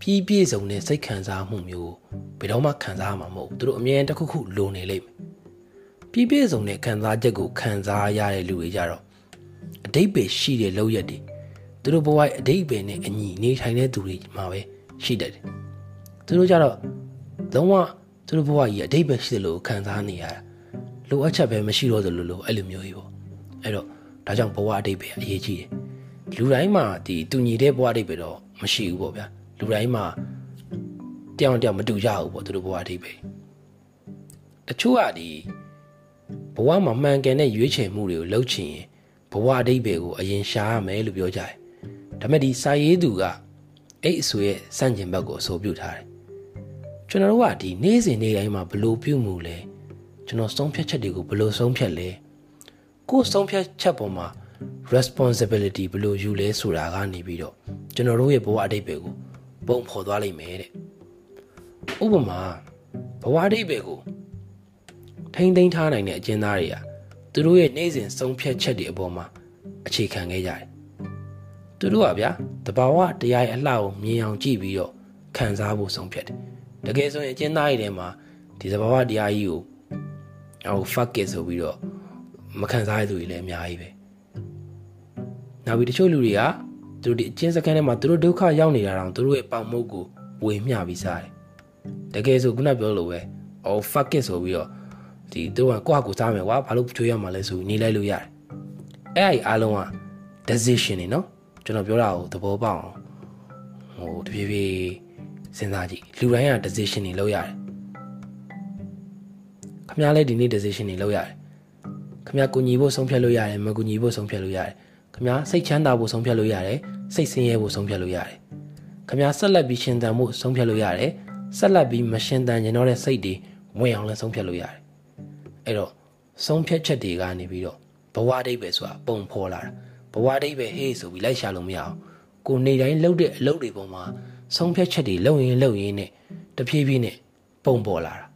ပြီးပြည့်စုံတဲ့စိတ်ခံစားမှုမျိုးဘယ်တော့မှခံစားမှာမဟုတ်ဘူးသူတို့အမြဲတစ်ခုခုလိုနေလိမ့်မယ်ပြီးပြည့်စုံတဲ့ခံစားချက်ကိုခံစားရတဲ့လူတွေကြတော့အတိတ်ပဲရှိတဲ့လောက်ရက်တွေသူတို့ဘဝရဲ့အတိတ်ပဲနဲ့အညီနေထိုင်တဲ့သူတွေမှာပဲရှိတတ်တယ်သူတို့ကြတော့လုံးဝသူတို့ဘဝကြီးအတိတ်ပဲရှိတယ်လို့ခံစားနေရတာလိုအပ်ချက်ပဲမရှိတော့သလိုလိုအဲ့လိုမျိုးကြီးပေါ့အဲ့တော့ ဒါကြောင့်ဘဝအတိတ်ပဲအရေးကြီးတယ်လူတိုင်းမှာဒီတူညီတဲ့ဘဝအတိတ်ပဲတော့မရှိဘူးပေါ့ဗျာလူတိုင်းမှာတယောက်တယောက်မတူကြဘူးပေါ့သူတို့ဘဝအတိတ်ပဲတချို့ကဒီဘဝမှာမှန်ကန်တဲ့ရွေးချယ်မှုတွေကိုလုပ်ချင်ရင်ဘဝအတိတ်ပဲကိုအရင်ရှာရမယ်လို့ပြောကြတယ်ဒါပေမဲ့ဒီစာရေးသူကအဲ့အဆိုရဲ့စန့်ကျင်ဘက်ကိုအဆိုပြုထားတယ်ကျွန်တော်တို့ကဒီနေ့စဉ်နေ့တိုင်းမှာဘလို့ပြုမှုလဲကျွန်တော်ဆုံးဖြတ်ချက်တွေကိုဘလို့ဆုံးဖြတ်လဲ ကိုယ်ဆုံးဖြတ်ချက်ပေါ်မှာ responsibility ဘလို့ယူလဲဆိုတာကနေပြီးတော့ကျွန်တော်တို့ရဲ့ဘဝအတိတ်ပဲကိုပုံဖော်သွားလိမ့်မယ်တဲ့ဥပမာဘဝအတိတ်ပဲကိုထိမ့်သိမ်းထားနိုင်တဲ့အကျဉ်းသားတွေကသူတို့ရဲ့နေ့စဉ်ဆုံးဖြတ်ချက်တွေအပေါ်မှာအခြေခံခဲ့ကြတယ်သူတို့ကဗျာတဘာဝတရားရဲ့အလှကိုမြင်အောင်ကြည့်ပြီးတော့ခံစားဖို့ဆုံးဖြတ်တယ်တကယ်ဆိုရင်အကျဉ်းသားတွေထဲမှာဒီတဘာဝတရားကြီးကိုဟို fuck it ဆိုပြီးတော့ မခံစားရသူတွေလည်းအများကြီးပဲနောက်ပြီးတချို့လူတွေကသူတို့ဒီအကျဉ်းစခန်းထဲမှာသူတို့ဒုက္ခရောက်နေတာတောင်သူတို့ရဲ့ပေါင်မုတ်ကိုဝေမျှပြီးစားတယ်တကယ်ဆိုခုနပြောလို့ပဲဟို fuck it ဆိုပြီးတော့ဒီသူကကိုယ့်ဟာကိုယ်စားမယ်ကွာဘာလို့ကြွေးရမှာလဲဆိုနေလိုက်လို့ရတယ်အဲ့အဲ့အားလုံးက decision နေနော်ကျွန်တော်ပြောတာကိုသဘောပေါက်အောင်ဟိုတဖြည်းဖြည်းစဉ်းစားကြည့်လူတိုင်းက decision တွေလုပ်ရတယ်ခမ ्या လည်းဒီနေ့ decision တွေလုပ်ရတယ် ခမကူညီဖို့ဆုံးဖြတ်လို့ရတယ်မကူညီဖို့ဆုံးဖြတ်လို့ရတယ်ခမစိတ်ချမ်းသာဖို့ဆုံးဖြတ်လို့ရတယ်စိတ်ဆင်းရဲဖို့ဆုံးဖြတ်လို့ရတယ်ခမဆက်လက်ပြီးရှင်သန်ဖို့ဆုံးဖြတ်လို့ရတယ်ဆက်လက်ပြီးမရှင်သန်ကျင်တော့တဲ့စိတ်တွေဝင်အောင်လည်းဆုံးဖြတ်လို့ရတယ်အဲ့တော့ဆုံးဖြတ်ချက်တွေကနေပြီးတော့ဘဝအိဗယ်ဆိုတာပုံဖော်လာတာဘဝအိဗယ်ဟေးဆိုပြီးလိုက်ရှာလို့မရအောင်ကိုနေတိုင်းလှုပ်တဲ့အလုပ်တွေပေါ်မှာဆုံးဖြတ်ချက်တွေလှုပ်ရင်လှုပ်ရင်းနဲ့တဖြည်းဖြည်းနဲ့ပုံပေါ်လာတာ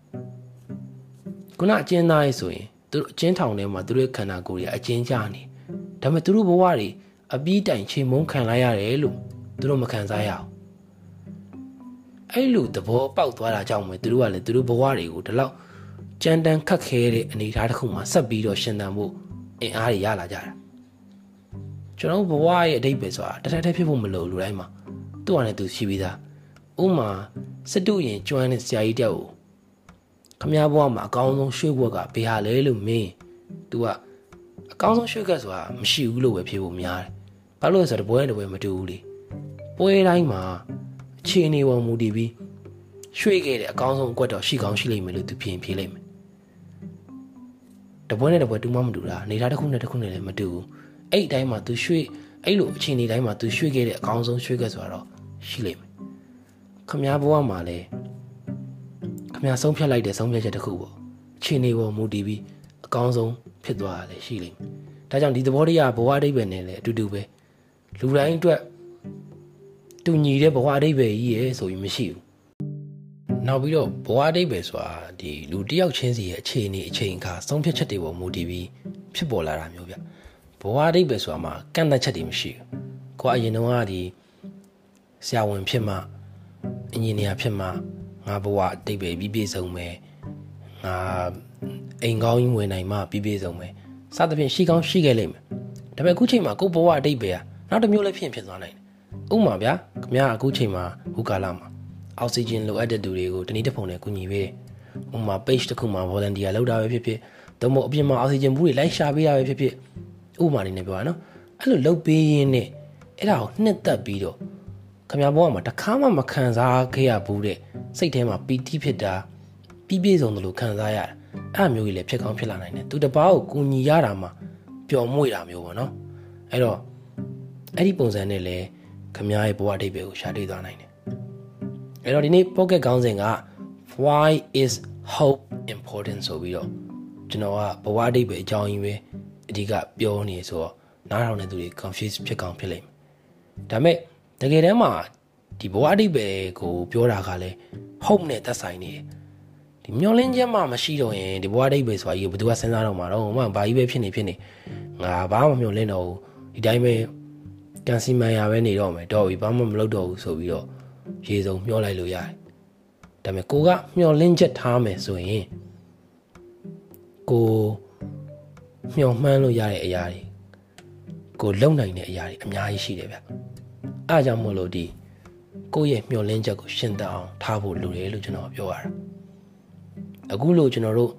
ခုနအကျဉ်းသားရေးဆိုရင် သူတို့အကျဉ်းထောင်ထဲမှာသူတို့ခန္ဓာကိုယ်တွေအကျဉ်းချနေဒါပေမဲ့သူတို့ဘဝတွေအပြီးတိုင်ချိန်မုန်းခံလိုက်ရတယ်လို့သူတို့မခံစားရအောင်အဲ့လိုသဘောပေါက်သွားတာကြောင့်ပဲသူတို့ကလည်းသူတို့ဘဝတွေကိုဒီလောက်ကြမ်းတမ်းခက်ခဲတဲ့အနေအထားတစ်ခုမှာဆက်ပြီးတော့ရှင်သန်ဖို့အင်အားတွေရလာကြတာကျွန်တော်ဘဝရဲ့အတိတ်ပဲဆိုတာတထက်ထက်ဖြစ်ဖို့မလိုလူတိုင်းမှာသူ့အနေနဲ့သူရှိပြီးသားဥမာစစ်တုရင်ကျွမ်းတဲ့ဆရာကြီးတယောက်ကို ခမ ्या ဘဝမှာအကောင်းဆုံးရွှေ့ဘွက်ကဘေးဟာလဲလို့မင်း तू ကအကောင်းဆုံးရွှေ့ကဆိုတာမရှိဘူးလို့ပဲဖြစ်ဖို့များတယ်ဘာလို့လဲဆိုတော့တပွဲတပွဲမတူဘူးလေပွဲတိုင်းမှာအခြေအနေပေါ်မူတည်ပြီးရွှေ့ခဲ့တဲ့အကောင်းဆုံးအကွက်တော့ရှိကောင်းရှိလိမ့်မယ်လို့ तू ပြင်ဖြေလိုက်မယ်တပွဲနဲ့တပွဲတူမှမတူတာနေတာတစ်ခုနဲ့တစ်ခုနဲ့လည်းမတူဘူးအဲ့အတိုင်းမှာသူရွှေ့အဲ့လိုအခြေအနေတိုင်းမှာသူရွှေ့ခဲ့တဲ့အကောင်းဆုံးရွှေ့ခဲ့ဆိုတော့ရှိလိမ့်မယ်ခမားဘဝမှာလည်း ခမားဆုံးဖြတ်လိုက်တဲ့ဆုံးဖြတ်ချက်တစ်ခုပေါ့အခြေအနေပေါ်မူတည်ပြီးအကောင်းဆုံးဖြစ်သွားတာလည်းရှိလိမ့်မယ်ဒါကြောင့်ဒီသဘောတရားဘဝအဓိပ္ပာယ်နဲ့လည်းအတူတူပဲလူတိုင်းအတွက်တူညီတဲ့ဘဝအဓိပ္ပာယ်ကြီးရဲ့ဆိုပြီးမရှိဘူးနောက်ပြီးတော့ဘဝအဓိပ္ပာယ်ဆိုတာဒီလူတယောက်ချင်းစီရဲ့အခြေအနေအချိန်အခါဆုံးဖြတ်ချက်တွေပေါ်မူတည်ပြီးဖြစ်ပေါ်လာတာမျိုးဗျဘဝအဓိပ္ပာယ်ဆိုတာမှာကန့်သတ်ချက်တွေမရှိဘူးကိုကအရင်တုန်းကဒီဆရာဝန်ဖြစ်မှအင်ဂျင်နီယာဖြစ်မှ ငါဘဝအဓိပ္ပာယ်ပြီးပြည့်စုံမယ်ငါအိမ်ကောင်းကြီးဝင်နိုင်မှပြီးပြည့်စုံမယ်စသဖြင့်ရှိကောင်းရှိခဲ့လိမ့်မယ်ဒါပေမဲ့အခုချိန်မှာကိုဘဝအဓိပ္ပာယ်ကနောက်တစ်မျိုးလည်းဖြစ်ဖြစ်သွားနိုင်တယ်ဥပမာဗျာခင်ဗျားအခုချိန်မှာဟူကာလာမှာအောက်ဆီဂျင်လိုအပ်တဲ့သူတွေကိုတနည်းတစ်ပုံနဲ့ကူညီပေးတယ်ဥပမာ page တစ်ခုမှာ volunteer လုပ်တာပဲဖြစ်ဖြစ်သို့မဟုတ်အပြင်မှာအောက်ဆီဂျင်ဘူးတွေလိုက်ရှာပေးတာပဲဖြစ်ဖြစ်ဥပမာလေးနဲ့ပြောရနော်အဲ့လိုလုပ်ပေးရင်းနဲ့အဲ့ဒါကိုနှစ်သက်ပြီးတော့ ခမရဘဝမှာတခါမှမခံစားခဲ့ရဘူးတဲ့စိတ်ထဲမှာပီတိဖြစ်တာပြီးပြည့်စုံတယ်လို့ခံစားရတယ်အဲ့မျိုးကြီးလည်းဖြစ်ကောင်းဖြစ်လာနိုင်တယ်သူတပားကိုကူညီရတာမှပျော်မွေ့တာမျိုးပေါ့နော်အဲ့တော့အဲ့ဒီပုံစံနဲ့လည်းခမရရဲ့ဘဝအဓိပ္ပာယ်ကိုရှာတွေ့သွားနိုင်တယ်အဲ့တော့ဒီနေ့ pocket ခေါင်းစဉ်က why is hope important ဆိုပြီးတော့ကျွန်တော်ကဘဝအဓိပ္ပာယ်အကြောင်းကြီးပဲအဓိကပြောနေဆိုတော့နားထောင်တဲ့သူတွေ confuse ဖြစ်ကောင်းဖြစ်လိမ့်မယ်ဒါပေမဲ့ တကယ်တမ်းမှာဒီဘဝအဓိပ္ပာယ်ကိုပြောတာကလည်း hope နဲ့သက်ဆိုင်နေတယ်ဒီမျောလင်းချက်မှမရှိတော့ရင်ဒီဘဝအဓိပ္ပာယ်ဆိုတာကြီးဘယ်သူကစဉ်းစားတော့မှာတော့မှဘာကြီးပဲဖြစ်နေဖြစ်နေငါဘာမှမမျောလင်းတော့ဘူးဒီတိုင်းပဲကန်စီမန်ရပဲနေတော့မယ်တော့ပြီဘာမှမလုပ်တော့ဘူးဆိုပြီးတော့ရေစုံမျောလိုက်လို့ရတယ်ဒါပေမဲ့ကိုကမျောလင်းချက်ထားမယ်ဆိုရင်ကိုမျောမှန်းလို့ရတဲ့အရာတွေကိုလုံနိုင်တဲ့အရာတွေအများကြီးရှိတယ်ဗျ အားကြောင့်မို့လို့ဒီကိုယ့်ရဲ့မျောလင်းချက်ကိုရှင်းသအောင်ထားဖို့လိုတယ်လို့ကျွန်တော်ပြောရတာအခုလို့ကျွန်တော်တို့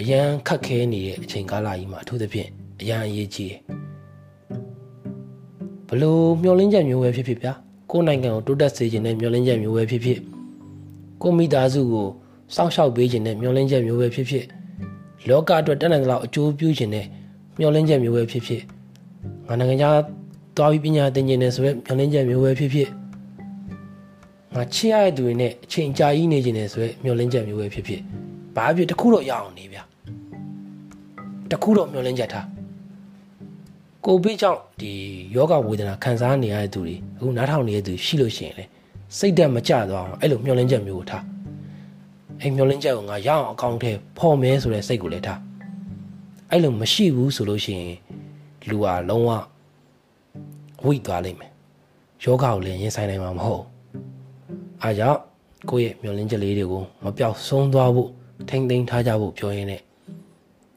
အရန်ခက်ခဲနေတဲ့အချိန်ကာလကြီးမှာအထူးသဖြင့်အရန်အရေးကြီးတယ်ဘလို့မျောလင်းချက်မျိုးပဲဖြစ်ဖြစ်ဗျာကိုယ်နိုင်ငံကိုတိုးတက်စေခြင်းနဲ့မျောလင်းချက်မျိုးပဲဖြစ်ဖြစ်ကိုမိသားစုကိုစောင့်ရှောက်ပေးခြင်းနဲ့မျောလင်းချက်မျိုးပဲဖြစ်ဖြစ်လောကအတွက်တတ်နိုင်တဲ့လောက်အကျိုးပြုခြင်းနဲ့မျောလင်းချက်မျိုးပဲဖြစ်ဖြစ်ငါနိုင်ငံခြား သွားပြီးပညာသင်ခြင်းနဲ့ဆိုရက်မျောလင်းချက်မျိုးပဲဖြစ်ဖြစ်ငါချစ်ရတဲ့သူတွေနဲ့အချိန်ကြာကြီးနေခြင်းနဲ့ဆိုရက်မျောလင်းချက်မျိုးပဲဖြစ်ဖြစ်ဘာဖြစ်တခုတော့ရအောင်နေဗျာတခုတော့မျောလင်းချက်ထားကိုဗစ်ကြောင့်ဒီယောဂဝေဒနာခံစားနေရတဲ့သူတွေအခုနားထောင်နေတဲ့သူရှိလို့ရှိရင်လေစိတ်တက်မကြသွားအောင်အဲ့လိုမျောလင်းချက်မျိုးကိုထားအဲ့မျောလင်းချက်ကိုငါရအောင်အကောင့်ထဲဖော်မဲဆိုတဲ့စိတ်ကိုလည်းထားအဲ့လိုမရှိဘူးဆိုလို့ရှိရင်လူဟာလုံးဝ ဝိတ်သွားလိမ့်မယ်ယောဂကိုလည်းရင်ဆိုင်နိုင်မှာမဟုတ်အားကြောင့်ကိုယ့်ရဲ့မျောလင်းချက်လေးတွေကိုမပြောက်ဆုံးသွားဖို့ထိမ့်သိမ်းထားကြဖို့ပြောရင်းနဲ့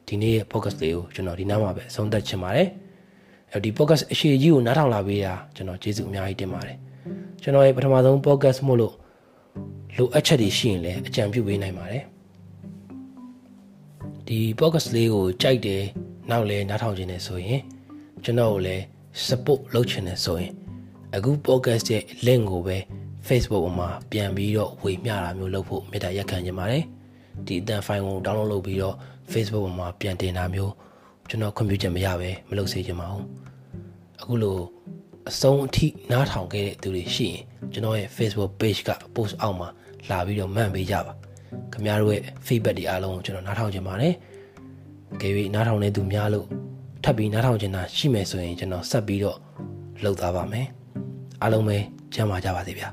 ဒီနေ့ရဲ့ focus လေးကိုကျွန်တော်ဒီနားမှာပဲဆုံးသက်ချင်ပါတယ်အဲဒီ podcast အရှိကြီးကိုနားထောင်လာပေးတာကျွန်တော်ကျေးဇူးအများကြီးတင်ပါတယ်ကျွန်တော်ရဲ့ပထမဆုံး podcast မို့လို့လိုအပ်ချက်တွေရှိရင်လည်းအကြံပြုပေးနိုင်ပါတယ်ဒီ podcast လေးကိုကြိုက်တယ်နောက်လည်းနားထောင်ခြင်းနဲ့ဆိုရင်ကျွန်တော်ကိုလည်း support လုပ်ချင်တယ်ဆိုရင်အခု podcast ရဲ့ link ကိုပဲ Facebook ပေါ်မှာပြန်ပြီးတော့ဝေမျှတာမျိုးလုပ်ဖို့မေတ္တာရက်ခံချင်ပါတယ်ဒီအတန် file ကို download လုပ်ပြီးတော့ Facebook ပေါ်မှာပြန်တင်တာမျိုးကျွန်တော်ခွင့်ပြုချက်မရပဲမလုပ်စေချင်ပါဘူးအခုလိုအဆုံးအထိနားထောင်ခဲ့တဲ့သူတွေရှိရင်ကျွန်တော်ရဲ့ Facebook page က post အောက်မှာလာပြီးတော့မှန်ပေးကြပါခင်ဗျားတို့ရဲ့ feedback တွေအားလုံးကိုကျွန်တော်နားထောင်ချင်ပါတယ်ကြွေနားထောင်နေသူများလို့ ထပ်ပြီးနားထောင်ချင်တာရှိမယ်ဆိုရင်ကျွန်တော်ဆက်ပြီးတော့လှုပ်သားပါမယ်အားလုံးပဲကျမ်းမာကြပါစေဗျာ